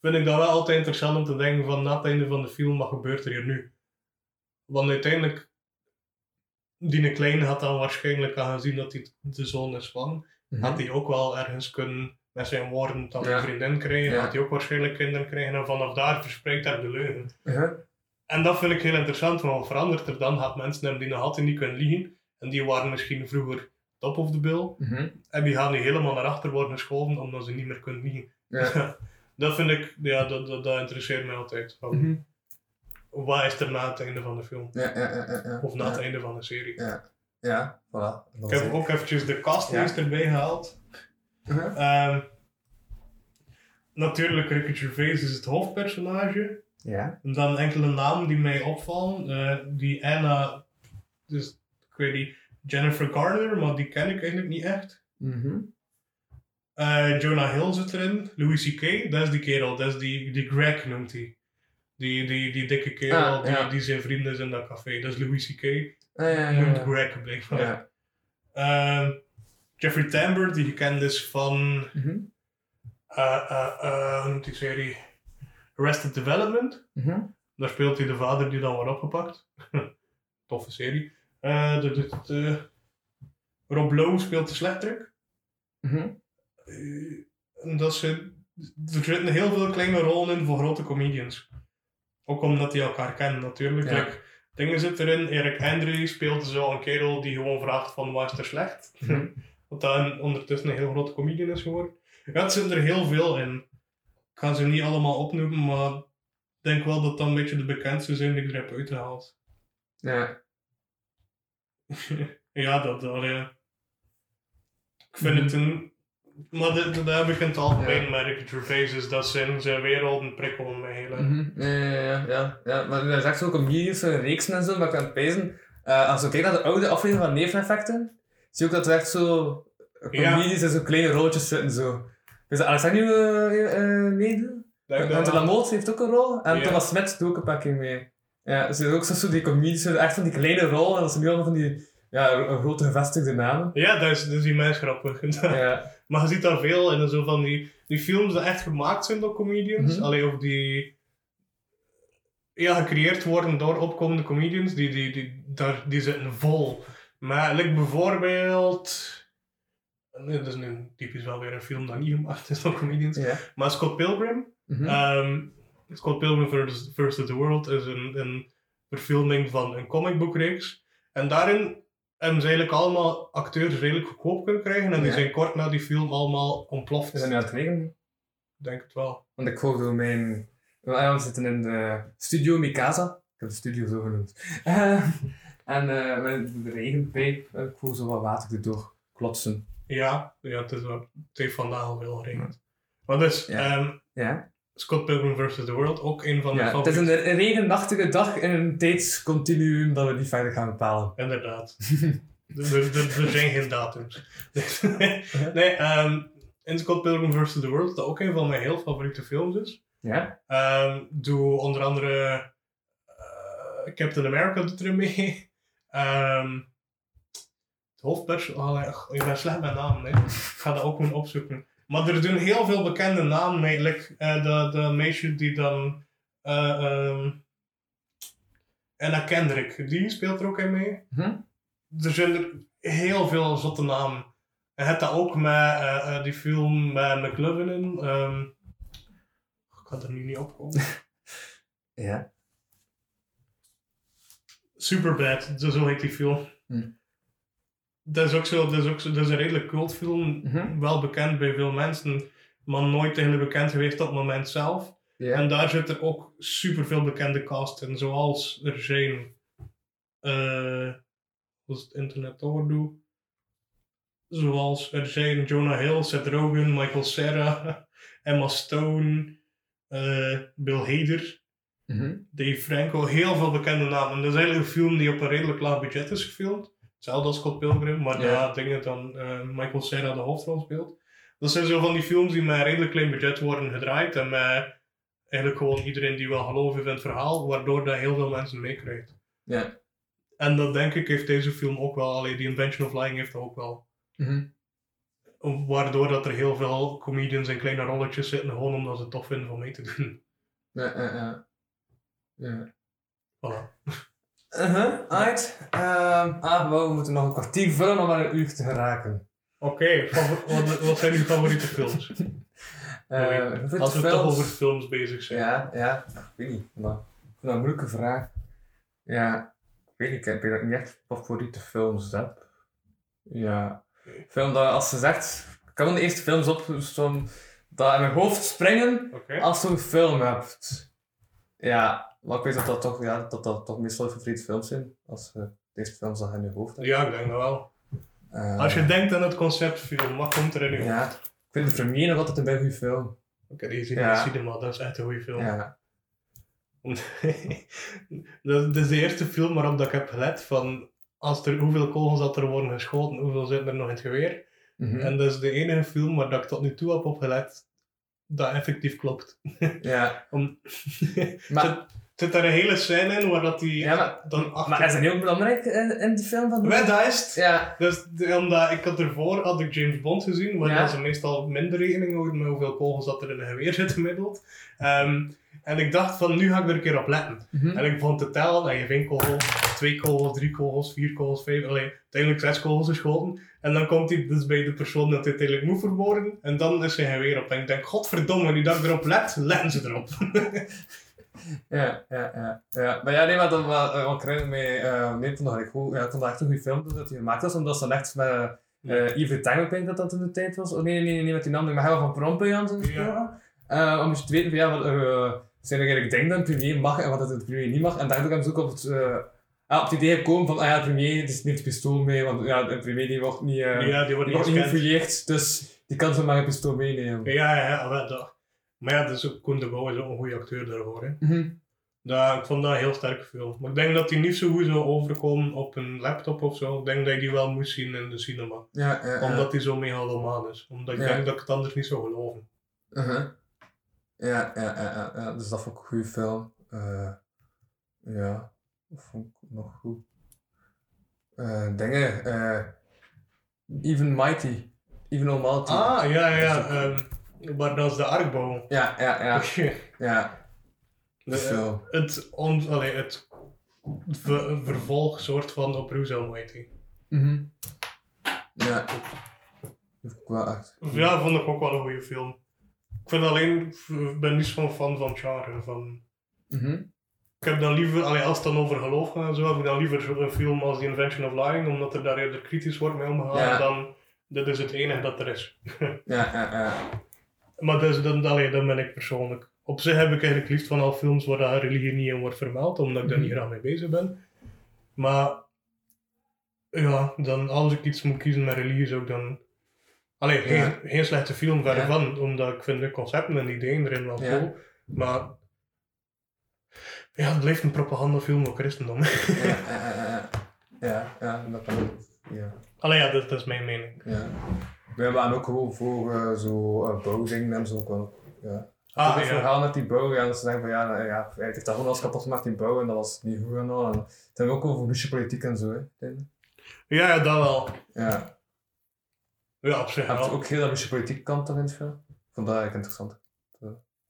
[SPEAKER 2] Vind ik dat wel altijd interessant om te denken van na het einde van de film, wat gebeurt er hier nu? Want uiteindelijk, die kleine had dan waarschijnlijk aangezien dat hij de zoon is van,
[SPEAKER 1] Mhm.
[SPEAKER 2] had hij ook wel ergens kunnen met zijn woorden dan
[SPEAKER 1] Ja.
[SPEAKER 2] een vriendin krijgen,
[SPEAKER 1] Ja.
[SPEAKER 2] had hij ook waarschijnlijk kinderen krijgen en vanaf daar verspreidt hij de leugen. En dat vind ik heel interessant, want wat verandert er dan? Gaat mensen hebben die nog altijd niet kunnen liegen, en die waren misschien vroeger top of the bill,
[SPEAKER 1] Mhm.
[SPEAKER 2] en die gaan nu helemaal naar achter worden geschoven omdat ze niet meer kunnen liegen.
[SPEAKER 1] Ja.
[SPEAKER 2] dat vind ik, ja, dat, dat, dat interesseert mij altijd. Van,
[SPEAKER 1] Mhm.
[SPEAKER 2] Wat is er na het einde van de film?
[SPEAKER 1] Ja, ja, ja, ja, ja.
[SPEAKER 2] Of na het einde van de serie?
[SPEAKER 1] Ja, ja, voilà.
[SPEAKER 2] Ik heb ook eventjes de castlijst erbij gehaald. Ehm, natuurlijk, Ricky Gervais is het hoofdpersonage.
[SPEAKER 1] Ja.
[SPEAKER 2] En dan enkele namen die mij opvallen. Eh, die Anna, dus ik weet niet, Jennifer Garner, maar die ken ik eigenlijk niet echt.
[SPEAKER 1] Mhm.
[SPEAKER 2] Eh, Jonah Hill zit erin. Louis C.K., dat is die kerel. Dat is die, die Greg noemt hij. Die, die, die dikke kerel
[SPEAKER 1] Ah,
[SPEAKER 2] die,
[SPEAKER 1] ja.
[SPEAKER 2] die zijn vrienden is in dat café. Dat is Louis C.K.
[SPEAKER 1] Ah, ja,
[SPEAKER 2] Noemt. Greg blijkbaar.
[SPEAKER 1] Ja.
[SPEAKER 2] Ehm, Jeffrey Tambor, die gekend is van...
[SPEAKER 1] Mhm.
[SPEAKER 2] eh eh eh, hoe noemt die serie? Arrested Development.
[SPEAKER 1] Mhm.
[SPEAKER 2] Daar speelt hij de vader die dan wordt opgepakt. Toffe serie. De, de, de- Rob Lowe speelt de slechterik.
[SPEAKER 1] Mhm.
[SPEAKER 2] En dat ze, er zitten heel veel kleine rollen in voor grote comedians. Ook omdat die elkaar kennen natuurlijk.
[SPEAKER 1] Ja.
[SPEAKER 2] Like, dingen zitten erin. Eric Andre speelt zo een kerel die gewoon vraagt van wat is er slecht.
[SPEAKER 1] Mhm.
[SPEAKER 2] Wat dan ondertussen een heel grote comedian is geworden. Ja, het zit er heel veel in. Ik ga ze niet allemaal opnoemen, maar ik denk wel dat dat een beetje de bekendste zijn die ik er heb uitgehaald.
[SPEAKER 1] Ja.
[SPEAKER 2] ja, dat, dat ja. Ik vind
[SPEAKER 1] Mhm.
[SPEAKER 2] het een... Maar dat, dat heb ik in het algemeen
[SPEAKER 1] Ja.
[SPEAKER 2] met Ricky Gervais, is dat zijn, zijn werelden prikkelen mij heel erg.
[SPEAKER 1] Mhm. Ja, ja, ja, ja, ja. Maar is echt zo comedies, zo reeksen en zo, maar ik kan het pezen. Eh, als je kijkt naar de oude aflevering van Neveneffecten, zie je ook dat er echt zo
[SPEAKER 2] Ja.
[SPEAKER 1] comedies en zo kleine rolletjes zitten. Zo. Dus Alexander uh, uh, meedoen?
[SPEAKER 2] Ik
[SPEAKER 1] de
[SPEAKER 2] wel-
[SPEAKER 1] Lamotte heeft ook een rol. En. Thomas Smit doet ook een keer mee. Ja, dus er zijn ook zo, zo die comedies, echt van die kleine rollen. En dat zijn nu allemaal van die ja, een grote gevestigde namen.
[SPEAKER 2] Ja, dat is, is die mens grappig.
[SPEAKER 1] Ja.
[SPEAKER 2] Maar je ziet daar veel in zo van die, die films die echt gemaakt zijn door comedians.
[SPEAKER 1] Mhm.
[SPEAKER 2] Allee, of die ja, gecreëerd worden door opkomende comedians. Die, die, die, daar, die zitten vol. Maar like bijvoorbeeld... Nee, dat is nu typisch wel weer een film dat niet gemaakt is door comedians. Maar Scott Pilgrim.
[SPEAKER 1] Mhm.
[SPEAKER 2] ehm, Scott Pilgrim vs. vs. The World is een, een verfilming van een comicboekreeks. En daarin hebben ze eigenlijk allemaal acteurs redelijk goedkoop kunnen krijgen. En die zijn kort na die film allemaal ontploft.
[SPEAKER 1] We zijn nu aan het regenen.
[SPEAKER 2] Ik denk het wel.
[SPEAKER 1] Want ik volg door mijn... Ja, We zitten in de studio Mikasa. Ik heb de studio zo genoemd. Eh, en met de regenpijp, eh, ik voel zo wat water erdoor klotsen.
[SPEAKER 2] Ja, ja het, is het heeft vandaag al veel geregend. Maar dus,
[SPEAKER 1] Ja.
[SPEAKER 2] ehm,
[SPEAKER 1] Ja?
[SPEAKER 2] Scott Pilgrim vs. The World, ook een van mijn
[SPEAKER 1] ja het is een, regenachtige dag in een tijdscontinuum dat we niet verder gaan bepalen.
[SPEAKER 2] Inderdaad. er, er, er- er zijn geen datums. nee, in Scott Pilgrim vs. The World, dat ook een van mijn heel favoriete films is.
[SPEAKER 1] Ja?
[SPEAKER 2] Ehm, doe onder andere eh, Captain America doet erin mee. Ehm het hoofdpersonage, oh, ik ben slecht met namen, ik ga dat ook gewoon opzoeken. Maar er doen heel veel bekende namen mee. Like, eh, de, de meisje die dan. ehm Anna Kendrick, die speelt er ook in mee.
[SPEAKER 1] Mhm.
[SPEAKER 2] Er zijn er heel veel zotte namen. En het dat ook met eh, die film met McLovin in. ehm, ik kan er nu niet op komen.
[SPEAKER 1] Ja.
[SPEAKER 2] Superbad, zo zo heet die film.
[SPEAKER 1] Hm.
[SPEAKER 2] Dat is ook zo, dat is ook zo, dat is een redelijk cultfilm.
[SPEAKER 1] Mhm.
[SPEAKER 2] Wel bekend bij veel mensen, maar nooit eigenlijk bekend geweest op het moment zelf. En daar zitten ook superveel bekende cast in, zoals er zijn. eh als het internet doordoe. Zoals er zijn Jonah Hill, Seth Rogen, Michael Cera, Emma Stone, eh, Bill Hader.
[SPEAKER 1] Mhm.
[SPEAKER 2] Dave Franco, heel veel bekende namen. Dat is eigenlijk een film die op een redelijk laag budget is gefilmd. Hetzelfde als Scott Pilgrim, maar
[SPEAKER 1] Ja.
[SPEAKER 2] daar dingen dan eh, Michael Cera de hoofdrol speelt. Dat zijn zo van die films die met een redelijk klein budget worden gedraaid en met eigenlijk gewoon iedereen die wel gelooft in het verhaal, waardoor dat heel veel mensen meekrijgt.
[SPEAKER 1] Ja.
[SPEAKER 2] En dat denk ik heeft deze film ook wel, alleen die Invention of Lying heeft dat ook wel.
[SPEAKER 1] Mhm.
[SPEAKER 2] Waardoor dat er heel veel comedians in kleine rolletjes zitten, gewoon omdat ze het tof vinden om mee te doen.
[SPEAKER 1] Ja, ja, ja. Ja.
[SPEAKER 2] Voilà.
[SPEAKER 1] Uh-huh, alright. Ehm, ah, we moeten nog een kwartier vullen om aan een uur te geraken.
[SPEAKER 2] Oké, wat, wat zijn uw favoriete films?
[SPEAKER 1] Eh,
[SPEAKER 2] Als we
[SPEAKER 1] films-
[SPEAKER 2] toch over films bezig zijn.
[SPEAKER 1] Ja, ja, ik weet niet. Maar ik vind dat een moeilijke vraag. Ja, ik weet niet, ik heb niet echt favoriete films heb. Ja. Film dat als ze zegt, ik kan de eerste films op zo'n dat in mijn hoofd springen als je een film hebt. Ja, maar ik weet dat dat toch, ja, dat, dat toch meestal je favoriete films zijn. Als je de eerste films je in je hoofd hebt.
[SPEAKER 2] Ja, ik denk dat wel.
[SPEAKER 1] Eh,
[SPEAKER 2] Als je denkt aan het concept film, wat komt er in je hoofd?
[SPEAKER 1] Ja, ik vind de première nog altijd een goede film.
[SPEAKER 2] Heb die gezien
[SPEAKER 1] Ja.
[SPEAKER 2] in de cinema, dat is echt een goede film.
[SPEAKER 1] Ja.
[SPEAKER 2] dat, is de eerste film waarop dat ik heb gelet van als er, hoeveel kogels dat er worden geschoten, hoeveel zitten er nog in het geweer.
[SPEAKER 1] Mhm.
[SPEAKER 2] En dat is de enige film waar dat ik tot nu toe heb opgelet dat effectief klopt.
[SPEAKER 1] Ja.
[SPEAKER 2] Om,
[SPEAKER 1] Maar,
[SPEAKER 2] zit, daar een hele scène in waar dat die
[SPEAKER 1] Ja, maar-
[SPEAKER 2] dan achter...
[SPEAKER 1] maar is dat heel belangrijk in, in die film? Van
[SPEAKER 2] Wel, dat is het.
[SPEAKER 1] Ja.
[SPEAKER 2] Dus, de- omdat ik had ervoor had ik James Bond gezien, waar
[SPEAKER 1] Ja.
[SPEAKER 2] ze meestal minder rekening houden met hoeveel kogels dat er in een geweer zit gemiddeld. Ehm, en ik dacht van, nu ga ik er een keer op letten.
[SPEAKER 1] Mhm.
[SPEAKER 2] En ik begon te tellen, en je één kogel, twee kogels, drie kogels, vier kogels, vijf, allee, uiteindelijk zes kogels geschoten. En dan komt hij dus bij de persoon dat hij uiteindelijk moet vermoorden, en dan is hij geweer op. En ik denk, godverdomme, nu dat ik erop let, letten ze erop.
[SPEAKER 1] Ja, ja, ja, ja. Maar ja, nee, maar dan wel, uh, ik me, uh, nee, ik goed. Ja, ik echt een goede film dat hij gemaakt was, omdat ze echt met uh, Yves Tango, denk dat dat in de tijd was. Oh nee, nee, nee, nee met die naam, maar hij van Rompuy aan zijn
[SPEAKER 2] Ja.
[SPEAKER 1] Uh, om eens te weten van ja, wat uh, zijn er eigenlijk dingen dat een premier mag en wat het premier niet mag. En daardoor hebben ze ook op het, uh, ah, op het idee gekomen van, ah ja, de premier het is niet pistool mee, want ja, de premier die wordt niet, uh,
[SPEAKER 2] ja, die wordt
[SPEAKER 1] die
[SPEAKER 2] niet
[SPEAKER 1] gefouilleerd, dus die kan zomaar een pistool meenemen.
[SPEAKER 2] Ja, ja, ja, wel, dat. Maar ja, dus ook Koen de Bouw is ook een goede acteur daarvoor. Hè.
[SPEAKER 1] Mhm.
[SPEAKER 2] Dat, ik vond dat een heel sterke film. Maar ik denk dat die niet zo goed zou overkomen op een laptop of zo. Ik denk dat je die wel moest zien in de cinema.
[SPEAKER 1] Ja, ja, ja.
[SPEAKER 2] Omdat die zo megalomaan is. Omdat ik denk dat ik het anders niet zou geloven.
[SPEAKER 1] Uh-huh. Ja, ja, ja, ja, ja, dus dat vond ik een goede film. Eh, ja, dat vond ik nog goed. Eh, dingen, eh, Even Mighty, Even Almighty.
[SPEAKER 2] Ah, ja, ja.
[SPEAKER 1] Dat is
[SPEAKER 2] maar dat is de arkbouw.
[SPEAKER 1] Ja, ja, ja, ja, de
[SPEAKER 2] De-
[SPEAKER 1] film.
[SPEAKER 2] het, on, allee, het ver- vervolg soort van op Bruce Almighty.
[SPEAKER 1] Mhm. Ja, dat vond ik wel echt.
[SPEAKER 2] Ja, vond ik ook wel een goede film. Ik vind alleen, ik ben niet zo'n fan van genre. Van,
[SPEAKER 1] Mhm.
[SPEAKER 2] ik heb dan liever, allee, als het dan over geloof gaat en zo, heb ik dan liever zo'n film als The Invention of Lying, omdat er daar eerder kritisch wordt mee omgegaan
[SPEAKER 1] Ja.
[SPEAKER 2] dan dit is het enige dat er is.
[SPEAKER 1] Ja, ja, ja.
[SPEAKER 2] Maar dus, dan, allee, dan ben ik persoonlijk. Op zich heb ik eigenlijk liefst van al films waar religie niet in wordt vermeld, omdat ik daar niet
[SPEAKER 1] Mhm.
[SPEAKER 2] graag mee bezig ben. Maar ja, dan als ik iets moet kiezen met religie zou ik dan... Allee, geen,
[SPEAKER 1] Ja.
[SPEAKER 2] geen slechte film verre
[SPEAKER 1] Ja.
[SPEAKER 2] van, omdat ik vind de concepten en ideeën erin wel
[SPEAKER 1] Ja.
[SPEAKER 2] cool. Maar ja, het blijft een propagandafilm voor christendom.
[SPEAKER 1] Ja, ja, dat kan ook. Ja.
[SPEAKER 2] Allee, ja, dat, dat is mijn mening.
[SPEAKER 1] Ja. We hebben ook gewoon voor eh, zo uh, bouwdingen en zo ook wel. Ja.
[SPEAKER 2] Ah,
[SPEAKER 1] het
[SPEAKER 2] ja.
[SPEAKER 1] verhaal met die bouw, ja, ze zeggen van ja, nou, ja eigenlijk heeft dat gewoon alles kapot gemaakt die bouw en dat was niet goed en al. En het hebben ook over politiek en zo, hè.
[SPEAKER 2] Ja, ja, dat wel.
[SPEAKER 1] Ja.
[SPEAKER 2] Ja, op zich
[SPEAKER 1] Je hebt
[SPEAKER 2] wel.
[SPEAKER 1] ook heel dat politiek kant erin. Ik vond dat eigenlijk interessant.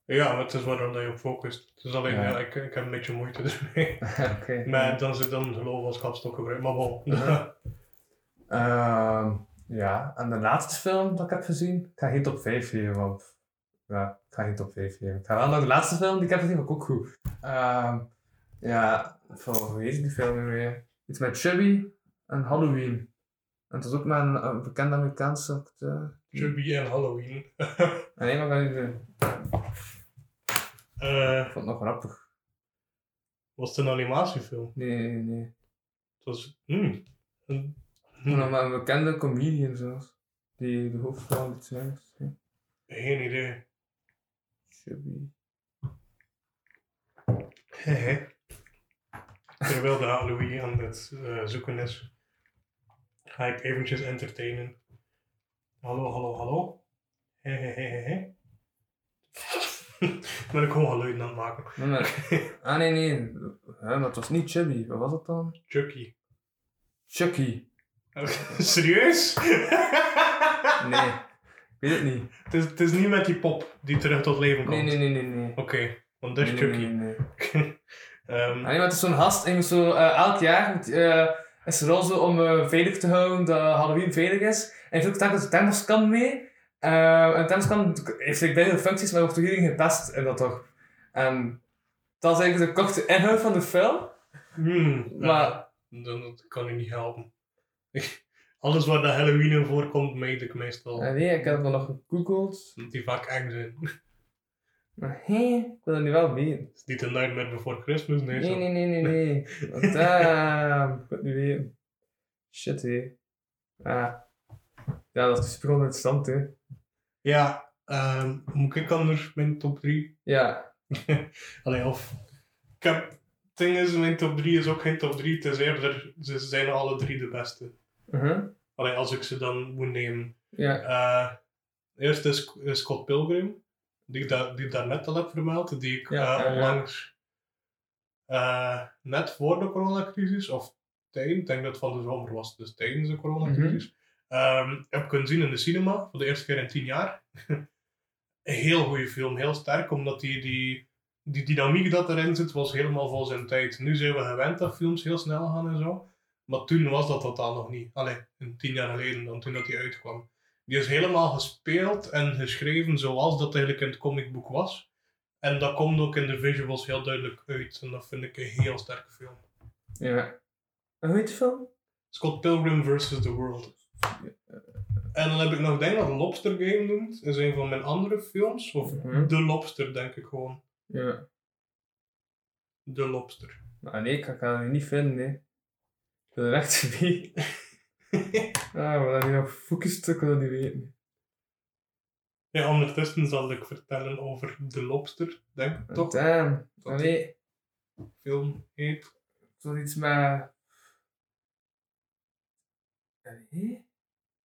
[SPEAKER 2] Ja, maar het is waar dat je op focust. Het is alleen,
[SPEAKER 1] Ja.
[SPEAKER 2] ja, ik, ik heb een beetje moeite ermee.
[SPEAKER 1] Oké.
[SPEAKER 2] Maar dan zit dan geloof als kapstok gebruikt. Maar bon.
[SPEAKER 1] Ehm, ja, en de laatste film dat ik heb gezien, ik ga geen top 5 geven, want ja, ik ga geen top 5 geven. Ik ga wel naar de laatste film, die ik heb gezien, ik ook goed. Ehm, ja, van, hoe heet die film weer? Iets met Chubby en Halloween. En het is ook met een, een bekende Amerikaanse acteur.
[SPEAKER 2] Chubby en Halloween.
[SPEAKER 1] En nee, maar kan niet doen.
[SPEAKER 2] Eh,
[SPEAKER 1] Ik vond het nog grappig.
[SPEAKER 2] was het een animatiefilm?
[SPEAKER 1] Nee, nee, nee.
[SPEAKER 2] Het was... Hmm. Een-
[SPEAKER 1] Hmm. Maar een bekende comedian zelfs. Die de hoofdrol iets anders.
[SPEAKER 2] Geen idee.
[SPEAKER 1] Chubby.
[SPEAKER 2] Hehe. Terwijl de Halloween aan het eh, zoeken is, ga ik eventjes entertainen. Hallo, hallo, hallo. Hehehehe. ben ik gewoon geluiden aan het maken.
[SPEAKER 1] Nee, maar... Ah, nee, nee. Hè, maar het was niet Chubby. Wat was het dan?
[SPEAKER 2] Chucky.
[SPEAKER 1] Chucky.
[SPEAKER 2] Serieus?
[SPEAKER 1] Nee. Ik weet het niet.
[SPEAKER 2] het, is, het is niet met die pop die terug tot leven komt.
[SPEAKER 1] Nee, nee, nee, nee. nee.
[SPEAKER 2] Oké, want dat is
[SPEAKER 1] Nee, nee, nee, nee.
[SPEAKER 2] Ehm,
[SPEAKER 1] Ah, nee, maar het is zo'n gast. En zo, eh, elk jaar moet, eh, is er al zo om eh, veilig te houden dat Halloween veilig is. En heeft ook telkens een thermoskan mee. Eh, en thermoskan heeft like, beide functies, maar wordt toch iedereen gepest in dat toch. En dat is eigenlijk de korte inhoud van de film.
[SPEAKER 2] hmm, ja,
[SPEAKER 1] Maar
[SPEAKER 2] dan, dat kan ik niet helpen. Alles waar de Halloween in voorkomt, meet ik meestal.
[SPEAKER 1] nee, ik heb het nog gegoogeld.
[SPEAKER 2] Dat die vaak eng zijn.
[SPEAKER 1] Maar hé, ik wil dat nu wel weten.
[SPEAKER 2] Het is niet een Nightmare Before Christmas, nee.
[SPEAKER 1] Nee,
[SPEAKER 2] zo.
[SPEAKER 1] nee, nee, nee, nee. Want, Damn, ik wil het nu weten. Shit, hé. Ah. Ja, dat is super interessant, hè.
[SPEAKER 2] Ja, ehm, moet ik anders mijn top 3?
[SPEAKER 1] Ja.
[SPEAKER 2] Allee, of... Ik heb ding is, mijn top 3 is ook geen top 3. Het is eerder, ze zijn alle drie de beste.
[SPEAKER 1] Uh-huh.
[SPEAKER 2] Allee, als ik ze dan moet nemen.
[SPEAKER 1] Ja.
[SPEAKER 2] Eh eerst is, Scott Pilgrim, die ik, daar, die daarnet al heb vermeld, die ik
[SPEAKER 1] Ja,
[SPEAKER 2] eh, eh, net voor de coronacrisis, of tijdens, ik denk dat het van de zomer was, dus tijdens de coronacrisis,
[SPEAKER 1] Mhm.
[SPEAKER 2] ehm, heb kunnen zien in de cinema, voor de eerste keer in tien jaar. een heel goede film, heel sterk, omdat die, die, die dynamiek dat erin zit, was helemaal vol zijn tijd. Nu zijn we gewend dat films heel snel gaan en zo. Maar toen was dat totaal nog niet. Allee, een tien jaar geleden dan toen dat die uitkwam. Die is helemaal gespeeld en geschreven zoals dat eigenlijk in het comicboek was. En dat komt ook in de visuals heel duidelijk uit. En dat vind ik een heel sterke film.
[SPEAKER 1] Ja. Hoe heet de film?
[SPEAKER 2] Scott Pilgrim vs. The World. En dan heb ik nog, denk dat Lobster Game noemt. is een van mijn andere films. Of
[SPEAKER 1] Mhm.
[SPEAKER 2] The Lobster, denk ik gewoon.
[SPEAKER 1] Ja.
[SPEAKER 2] The Lobster.
[SPEAKER 1] Maar nee, ik kan ik kan het niet vinden, nee. Er echt niet. Ah, maar niet op focust, ik wil dat niet weten.
[SPEAKER 2] Ja, ondertussen zal ik vertellen over The Lobster, denk ik toch?
[SPEAKER 1] Damn.
[SPEAKER 2] Dat
[SPEAKER 1] nee,
[SPEAKER 2] film heet.
[SPEAKER 1] zoiets met... Nee?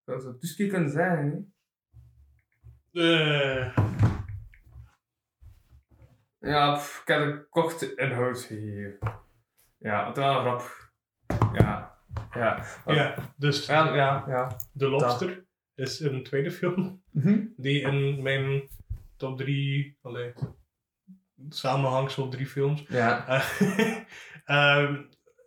[SPEAKER 1] Dat zou dus kunnen zijn, hè?
[SPEAKER 2] Eh,
[SPEAKER 1] Ja, pff, ik heb een korte inhoud hier. Ja, het wel een grap. Ja. Ja.
[SPEAKER 2] ja, dus
[SPEAKER 1] Ja, ja, ja.
[SPEAKER 2] The Lobster is een tweede film
[SPEAKER 1] Mhm.
[SPEAKER 2] die in mijn top drie, allee, samenhangsel drie films,
[SPEAKER 1] Ja.
[SPEAKER 2] Eh, ehm,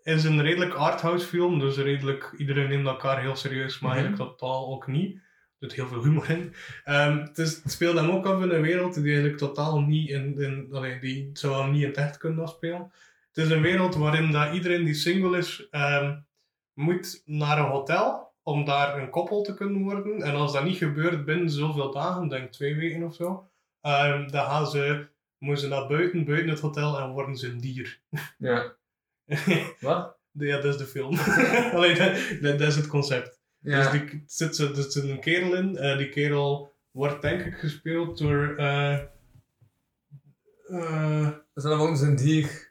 [SPEAKER 2] is een redelijk arthouse film, dus redelijk, iedereen neemt elkaar heel serieus, maar
[SPEAKER 1] Mhm.
[SPEAKER 2] eigenlijk totaal ook niet. Er zit heel veel humor in. Ehm, het, is, het speelt hem ook af in een wereld die eigenlijk totaal niet in, in allee, die zou hem niet in het echt kunnen afspelen. Het is een wereld waarin dat iedereen die single is, ehm, moet naar een hotel om daar een koppel te kunnen worden. En als dat niet gebeurt binnen zoveel dagen, denk twee weken of zo, ehm, dan gaan ze, moeten ze naar buiten, buiten het hotel en worden ze een dier.
[SPEAKER 1] Ja. Wat?
[SPEAKER 2] ja, dat is de film. Allee, dat, dat, dat is het concept.
[SPEAKER 1] Ja.
[SPEAKER 2] Dus die, zit, er zit een kerel in. eh, die kerel wordt denk ik gespeeld door... eh,
[SPEAKER 1] Dus dan worden ze een dier.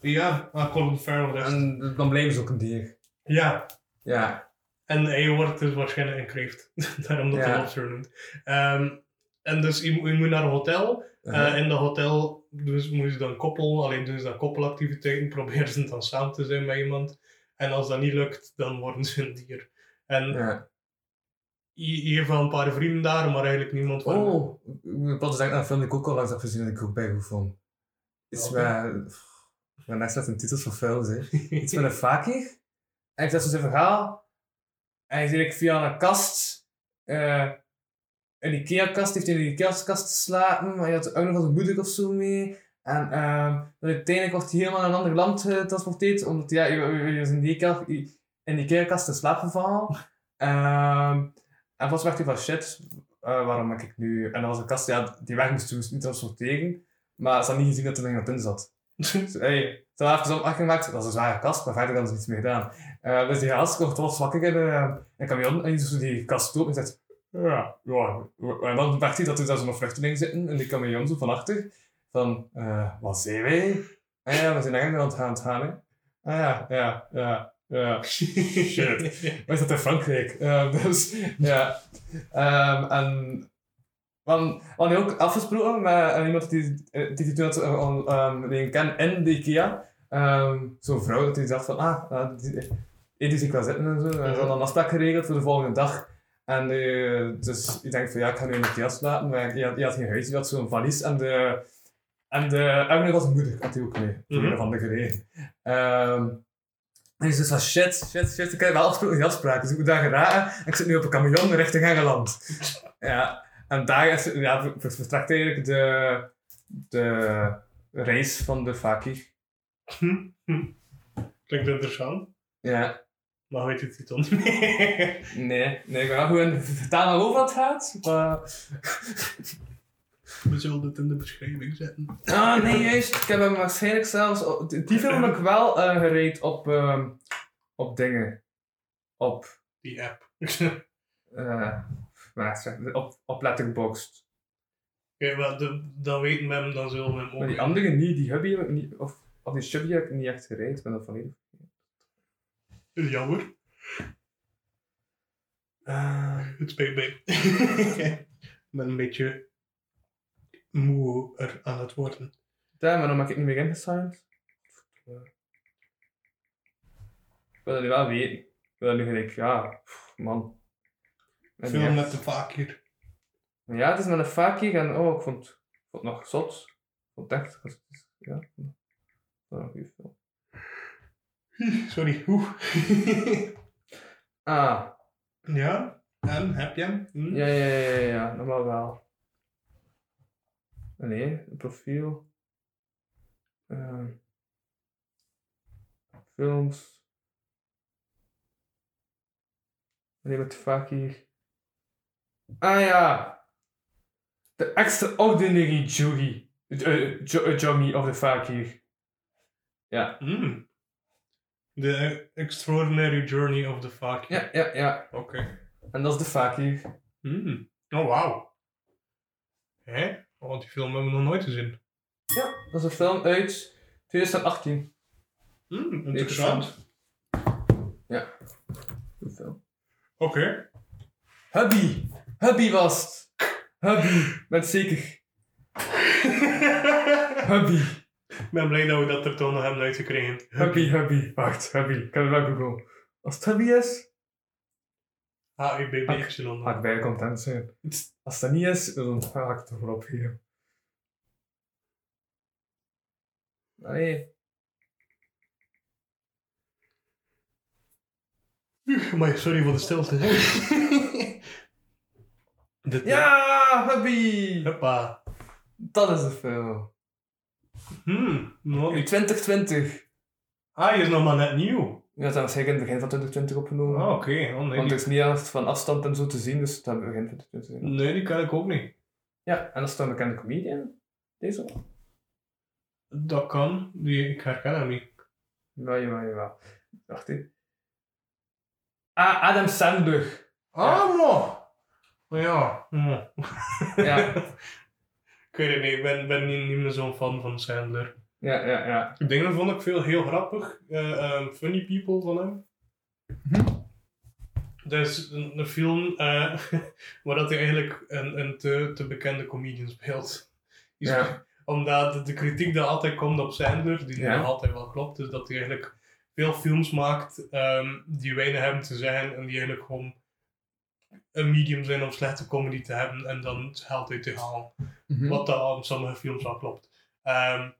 [SPEAKER 2] Ja, ah, Colin Farrell. dat is-
[SPEAKER 1] En dan blijven ze ook een dier.
[SPEAKER 2] Ja,
[SPEAKER 1] Ja.
[SPEAKER 2] En hij wordt dus waarschijnlijk een kreeft. Daarom dat
[SPEAKER 1] Ja.
[SPEAKER 2] hij lobster noemt. Ehm, en dus je, moet- je moet naar een hotel. Eh, in dat hotel dus moet je dan koppel, alleen doen ze dan koppelactiviteiten, proberen ze dan samen te zijn met iemand. En als dat niet lukt, dan worden ze een dier. En
[SPEAKER 1] ja.
[SPEAKER 2] hebt wel een paar vrienden daar, maar eigenlijk niemand van...
[SPEAKER 1] Oh, aan een film die ik ook al langs heb gezien en ik ook bij goed vond.
[SPEAKER 2] Welke?
[SPEAKER 1] met... Ben echt slecht in titels van films, hè. Iets met een fakir. En ik zat zo zijn verhaal. En hij ik via een kast... eh een Ikea-kast heeft hij in de Ikea-kast geslapen. Maar hij had ook nog zijn moeder of zo mee. En dan uiteindelijk wordt hij helemaal naar een ander land getransporteerd. Omdat ja, is in die Ikea- in die Ikea-kast in slaap gevallen. Ehm, en pas werd hij van shit, eh, waarom heb ik nu... En dat was een kast ja, die weg moest, moest niet transporteren. Maar ze had niet gezien dat er nog iemand in zat. Dus, hey, hadden even opmerking gemaakt, dat was een zware kast, maar verder hadden ze niets mee gedaan. Eh, dus die gast komt wat wakker in in de camion en die die kast open en zegt... Ja, ja. En dan merkt hij dat er daar zo'n vluchtelingen zitten in die camion, zo van achter. Van, eh, wat zijn wij? Ah ja, we zijn het gaan, aan het gaan, hè. Ah ja, ja, ja, ja. Shit. Maar is dat in Frankrijk? Eh, dus, ja. Ehm, en... We hadden, we hadden ook afgesproken met eh, iemand die, eh, die toen had um, leren kennen in de IKEA. Ehm, Zo'n vrouw dat die dacht van, ah, die, eh, die zie ik wel zitten en zo. En ze hadden een afspraak geregeld voor de volgende dag. En eh, dus ik denk van, ja, ik ga nu in de IKEA slapen. Maar je had, je had geen huis, je had zo'n valies en de... En de eigenlijk was moeder, had hij ook mee, van de gereden. Ehm, en ik zei van shit, shit, shit, ik heb wel afgesproken die afspraak. Dus ik moet daar geraken en ik zit nu op een camion richting Engeland. Ja, en daar is, ja, ver- ver- vertrekt eigenlijk de, de reis van de Fakir.
[SPEAKER 2] Klinkt interessant,
[SPEAKER 1] Ja,
[SPEAKER 2] maar weet je het titel
[SPEAKER 1] nee, nee, ik ben gewoon vertalen over wat het gaat. Maar...
[SPEAKER 2] We zullen het in de beschrijving zetten.
[SPEAKER 1] Ah, nee, juist. Ik heb hem waarschijnlijk zelfs... op- Die film heb ik wel eh gereed op, ehm, op dingen. Op...
[SPEAKER 2] Die app.
[SPEAKER 1] eh wacht, op, op Letterboxd.
[SPEAKER 2] Oké, maar de, dan weten we hem, dan zullen we hem ook...
[SPEAKER 1] Maar die andere niet, die hubby heb ik niet... Of, Al die chubby heb ik niet echt gereed, ik ben dat volledig.
[SPEAKER 2] Jammer.
[SPEAKER 1] Uh,
[SPEAKER 2] Het spijt mij. ik ben een beetje moe er aan het worden.
[SPEAKER 1] ja, maar dan maak ik niet meer ingesigned. Ik wil dat nu wel weten. Ik wil dat nu gelijk, ja, man. En
[SPEAKER 2] Film met de vaak hier.
[SPEAKER 1] Ja, het is met een fakkie en oh, ik vond, ik vond het nog zot. Ik vond het echt, ja, ik wel een goede film.
[SPEAKER 2] Sorry. Oeh.
[SPEAKER 1] Ah,
[SPEAKER 2] ja? En, heb je hem? Hm?
[SPEAKER 1] ja, ja, ja, ja, ja, normaal wel. Nee, een profiel. Ehm, films. Nee, wat vaak hier. Ah ja! The Extraordinary Jury. Uh, Journey of the Fakir. Ja.
[SPEAKER 2] Hm. The Extraordinary Journey of the Vaak.
[SPEAKER 1] Ja, ja, ja.
[SPEAKER 2] Oké.
[SPEAKER 1] En dat is de Fakir.
[SPEAKER 2] Hm. Oh, wauw. Hè? Oh, want die film hebben we nog nooit gezien.
[SPEAKER 1] Ja, dat is een film uit 2018.
[SPEAKER 2] Hm, interessant.
[SPEAKER 1] Goed film.
[SPEAKER 2] Oké.
[SPEAKER 1] Hubby! Hubby was het! Hubby, ben zeker. Hubby,
[SPEAKER 2] Ik ben blij dat we dat er toch nog hebben uitgekregen.
[SPEAKER 1] hubby, hubby. Wacht, hubby. Ik kan het wel googlen. Als het hubby is,
[SPEAKER 2] H-U-B-B-Y.
[SPEAKER 1] ga ik bij content zijn. Als dat niet is, dan ga ik het wel opgeven. Nee.
[SPEAKER 2] Maar sorry voor de stilte.
[SPEAKER 1] Ja, hubby!
[SPEAKER 2] Hoppa.
[SPEAKER 1] Dat is de film.
[SPEAKER 2] Hmm. nog
[SPEAKER 1] In
[SPEAKER 2] niet.
[SPEAKER 1] 2020.
[SPEAKER 2] Ah, hij is nog maar net nieuw.
[SPEAKER 1] Ja, dat was zeker in het begin van 2020 opgenomen.
[SPEAKER 2] Ah, oké. Oh, nee,
[SPEAKER 1] Want het is niet echt van afstand en zo te zien, dus dat hebben we begin 2020 gezien.
[SPEAKER 2] nee, die ken ik ook niet.
[SPEAKER 1] Ja, en dat is dan een bekende comedian. Deze?
[SPEAKER 2] Dat kan. Die, ik herken hem niet.
[SPEAKER 1] Ja, jawel, jawel. Wacht even. Ah, Adam Sandler.
[SPEAKER 2] Ah, man. Ja. hm.
[SPEAKER 1] Ja,
[SPEAKER 2] ik weet het niet. Ik ben, ben niet, niet meer zo'n fan van Sandler.
[SPEAKER 1] ja, ja, ja.
[SPEAKER 2] Dingen vond ik veel heel grappig. Eh, ehm, Funny People van hem.
[SPEAKER 1] Mhm.
[SPEAKER 2] Dat is een, een film eh, waar dat hij eigenlijk een, een te, te bekende comedian speelt.
[SPEAKER 1] Ja.
[SPEAKER 2] Omdat de, kritiek die altijd komt op Sandler, die
[SPEAKER 1] Ja.
[SPEAKER 2] altijd wel klopt, is dat hij eigenlijk veel films maakt ehm, die weinig hebben te zeggen en die eigenlijk gewoon een medium zijn om slechte comedy te hebben en dan het geld uit te halen.
[SPEAKER 1] Mhm.
[SPEAKER 2] Wat dat aan sommige films wel klopt. Ehm,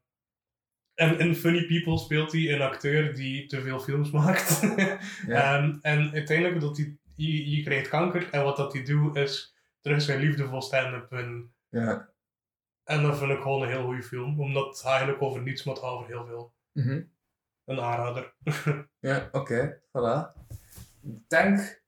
[SPEAKER 2] en in Funny People speelt hij een acteur die te veel films maakt. Ehm, en uiteindelijk dat hij, je, je krijgt kanker en wat dat hij doet is terug zijn liefde voor stand-up vinden.
[SPEAKER 1] Ja.
[SPEAKER 2] En dat vind ik gewoon een heel goede film, omdat het eigenlijk over niets, maar het gaat over heel veel.
[SPEAKER 1] Mhm.
[SPEAKER 2] Een aanrader.
[SPEAKER 1] Ja, oké. Voilà. Ik denk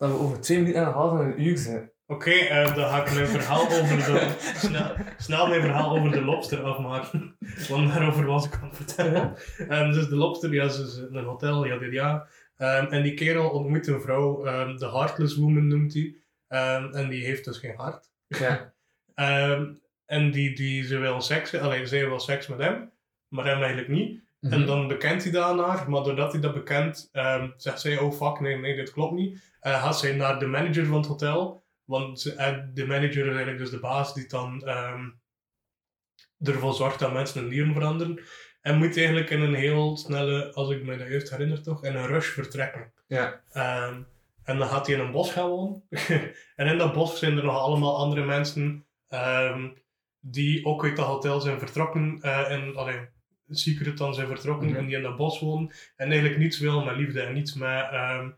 [SPEAKER 1] dat we over twee minuten en een half en een uur zijn.
[SPEAKER 2] Oké, eh, dan ga ik mijn verhaal over de... snel, snel mijn verhaal over de lobster afmaken. Want daarover was ik aan het vertellen. Ehm, dus de lobster, ja, ze is in een hotel, ja, dit ja. Ehm, en die kerel ontmoet een vrouw, ehm, de Heartless Woman noemt hij. Ehm, en die heeft dus geen hart.
[SPEAKER 1] Ja.
[SPEAKER 2] Ehm, en die, die, ze wil seks, alleen zij wil seks met hem, maar hem eigenlijk niet.
[SPEAKER 1] Mhm.
[SPEAKER 2] En dan bekent hij haar, maar doordat hij dat bekent, ehm, zegt zij, oh fuck, nee, nee, dit klopt niet. Eh gaat zij naar de manager van het hotel, want eh, de manager is eigenlijk dus de baas die dan ehm, ervoor zorgt dat mensen hun nieren veranderen. En moet eigenlijk in een heel snelle, als ik me dat juist herinner toch, in een rush vertrekken.
[SPEAKER 1] Ja.
[SPEAKER 2] Ehm, en dan gaat hij in een bos gaan wonen. en in dat bos zijn er nog allemaal andere mensen die ook uit dat hotel zijn vertrokken. eh en alleen secret dan zijn vertrokken
[SPEAKER 1] Mhm.
[SPEAKER 2] en die in dat bos wonen. En eigenlijk niets wil met liefde en niets met. ehm,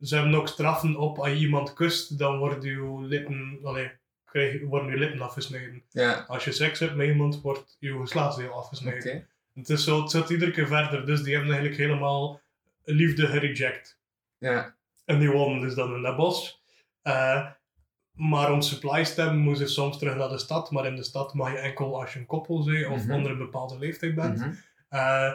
[SPEAKER 2] ze hebben ook straffen op als je iemand kust, dan worden je lippen, allee, krijg, worden je lippen afgesneden. Als je seks hebt met iemand, wordt je geslachtsdeel afgesneden. Het is zo, het zit iedere keer verder, dus die hebben eigenlijk helemaal liefde gereject.
[SPEAKER 1] Ja.
[SPEAKER 2] En die wonen dus dan in dat bos. Eh, maar om supplies te hebben, moeten ze soms terug naar de stad. Maar in de stad mag je enkel als je een koppel bent of
[SPEAKER 1] Mhm.
[SPEAKER 2] onder een bepaalde leeftijd bent.
[SPEAKER 1] Mhm.
[SPEAKER 2] Eh,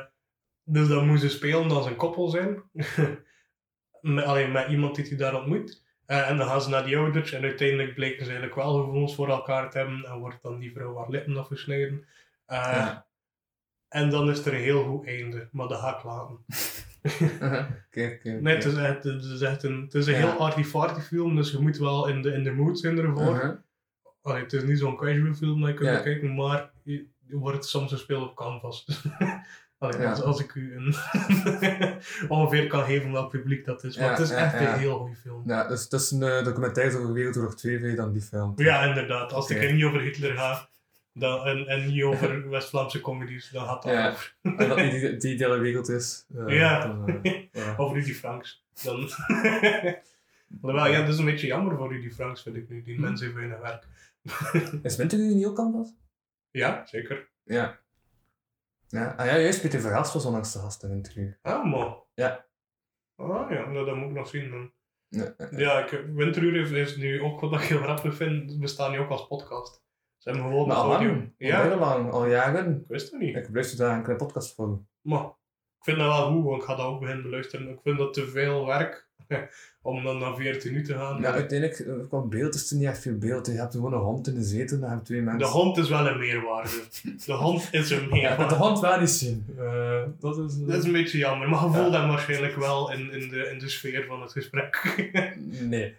[SPEAKER 2] dus dan moeten ze spelen als een koppel zijn. met, alleen met iemand die hij daar ontmoet. Eh, en dan gaan ze naar die ouders. En uiteindelijk bleken ze eigenlijk wel gevoelens voor elkaar te hebben. En wordt dan die vrouw haar lippen afgesneden. Eh,
[SPEAKER 1] Ja.
[SPEAKER 2] En dan is er een heel goed einde, maar dat ga ik laten.
[SPEAKER 1] Oké, oké.
[SPEAKER 2] Nee, het is echt, het is echt een, het is een
[SPEAKER 1] Ja.
[SPEAKER 2] heel film, dus je moet wel in de, in de mood zijn ervoor. Allee, het is niet zo'n casual film dat je kunt
[SPEAKER 1] Ja.
[SPEAKER 2] bekijken, maar je, je wordt soms gespeeld op canvas. Allee,
[SPEAKER 1] Ja.
[SPEAKER 2] als, als ik u een ongeveer kan geven welk publiek dat is. Maar
[SPEAKER 1] Ja,
[SPEAKER 2] het is
[SPEAKER 1] ja,
[SPEAKER 2] echt een heel goede film.
[SPEAKER 1] Ja, dus het is een eh, documentaire over Wereldoorlog 2, vind je dan die film?
[SPEAKER 2] Ja, inderdaad. Als ik niet over Hitler ga dan, en, en niet over West-Vlaamse comedies, dan gaat dat
[SPEAKER 1] Ja.
[SPEAKER 2] over.
[SPEAKER 1] En dat niet die, die wereld is. eh,
[SPEAKER 2] Ja.
[SPEAKER 1] dan, eh, ja.
[SPEAKER 2] Over Rudy Franks. Dan... Alhoewel, ja, dat is een beetje jammer voor Rudy Franks, vind ik nu. Die
[SPEAKER 1] Hm.
[SPEAKER 2] mensen heeft weinig werk.
[SPEAKER 1] Is Winter nu niet ook canvas?
[SPEAKER 2] Ja, zeker.
[SPEAKER 1] Ja. Ja, ah, ja juist, Peter Verhaals was onlangs de gast in Winteruur.
[SPEAKER 2] Ah.
[SPEAKER 1] Ja.
[SPEAKER 2] Ah ja, nou, dat moet ik nog zien dan.
[SPEAKER 1] Ja,
[SPEAKER 2] Ja, ik, Winteruur is nu ook wat ik heel grappig vind, bestaan nu ook als podcast. Ze hebben gewoon een
[SPEAKER 1] al
[SPEAKER 2] podium. Ja,
[SPEAKER 1] bijna lang, al jaren.
[SPEAKER 2] ik wist het niet.
[SPEAKER 1] Ik luister daar een kleine podcast voor.
[SPEAKER 2] Maar ik vind dat wel goed, want ik ga dat ook beginnen beluisteren. Ik vind dat te veel werk om dan naar 14 uur te gaan.
[SPEAKER 1] Ja, uiteindelijk, eh, qua beeld is er niet echt veel beeld. Je hebt gewoon een hond in de zetel, dan heb je twee mensen.
[SPEAKER 2] de hond is wel een meerwaarde. De hond is een
[SPEAKER 1] Ja,
[SPEAKER 2] meerwaarde.
[SPEAKER 1] met de hond wel niet zien. Eh, dat is... eh,
[SPEAKER 2] Dat is een beetje jammer, maar je voelt
[SPEAKER 1] Ja.
[SPEAKER 2] hem waarschijnlijk wel in, in, de, in de sfeer van het gesprek.
[SPEAKER 1] Nee.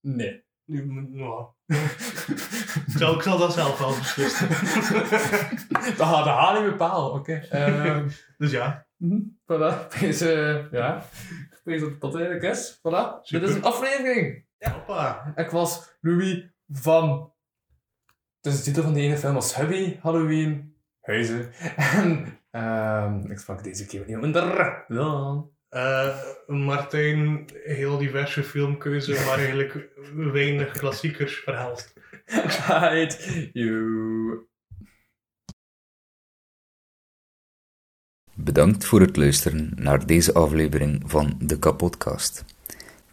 [SPEAKER 1] Nee.
[SPEAKER 2] Nu, nou, ik, zal, ik zal dat zelf wel beslissen.
[SPEAKER 1] dat gaat de haal niet bepalen, oké. Ehm,
[SPEAKER 2] Dus ja,
[SPEAKER 1] mhm, voilà. Deze, ja. Ik weet dat dat eigenlijk is. Voilà.
[SPEAKER 2] Super.
[SPEAKER 1] Dit is een aflevering.
[SPEAKER 2] hoppa.
[SPEAKER 1] Ik was Louis van... Dus de titel van die ene film was Hubby, Halloween, Huizen. En ehm, ik sprak deze keer niet minder dan...
[SPEAKER 2] Eh, Martijn, heel diverse filmkeuze, maar eigenlijk weinig klassiekers verhaalt.
[SPEAKER 1] Right, you...
[SPEAKER 3] Bedankt voor het luisteren naar deze aflevering van de Kapodcast.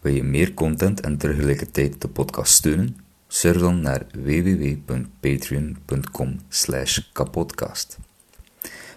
[SPEAKER 3] Wil je meer content en tegelijkertijd de podcast steunen? Surf dan naar www.patreon.com kapodcast.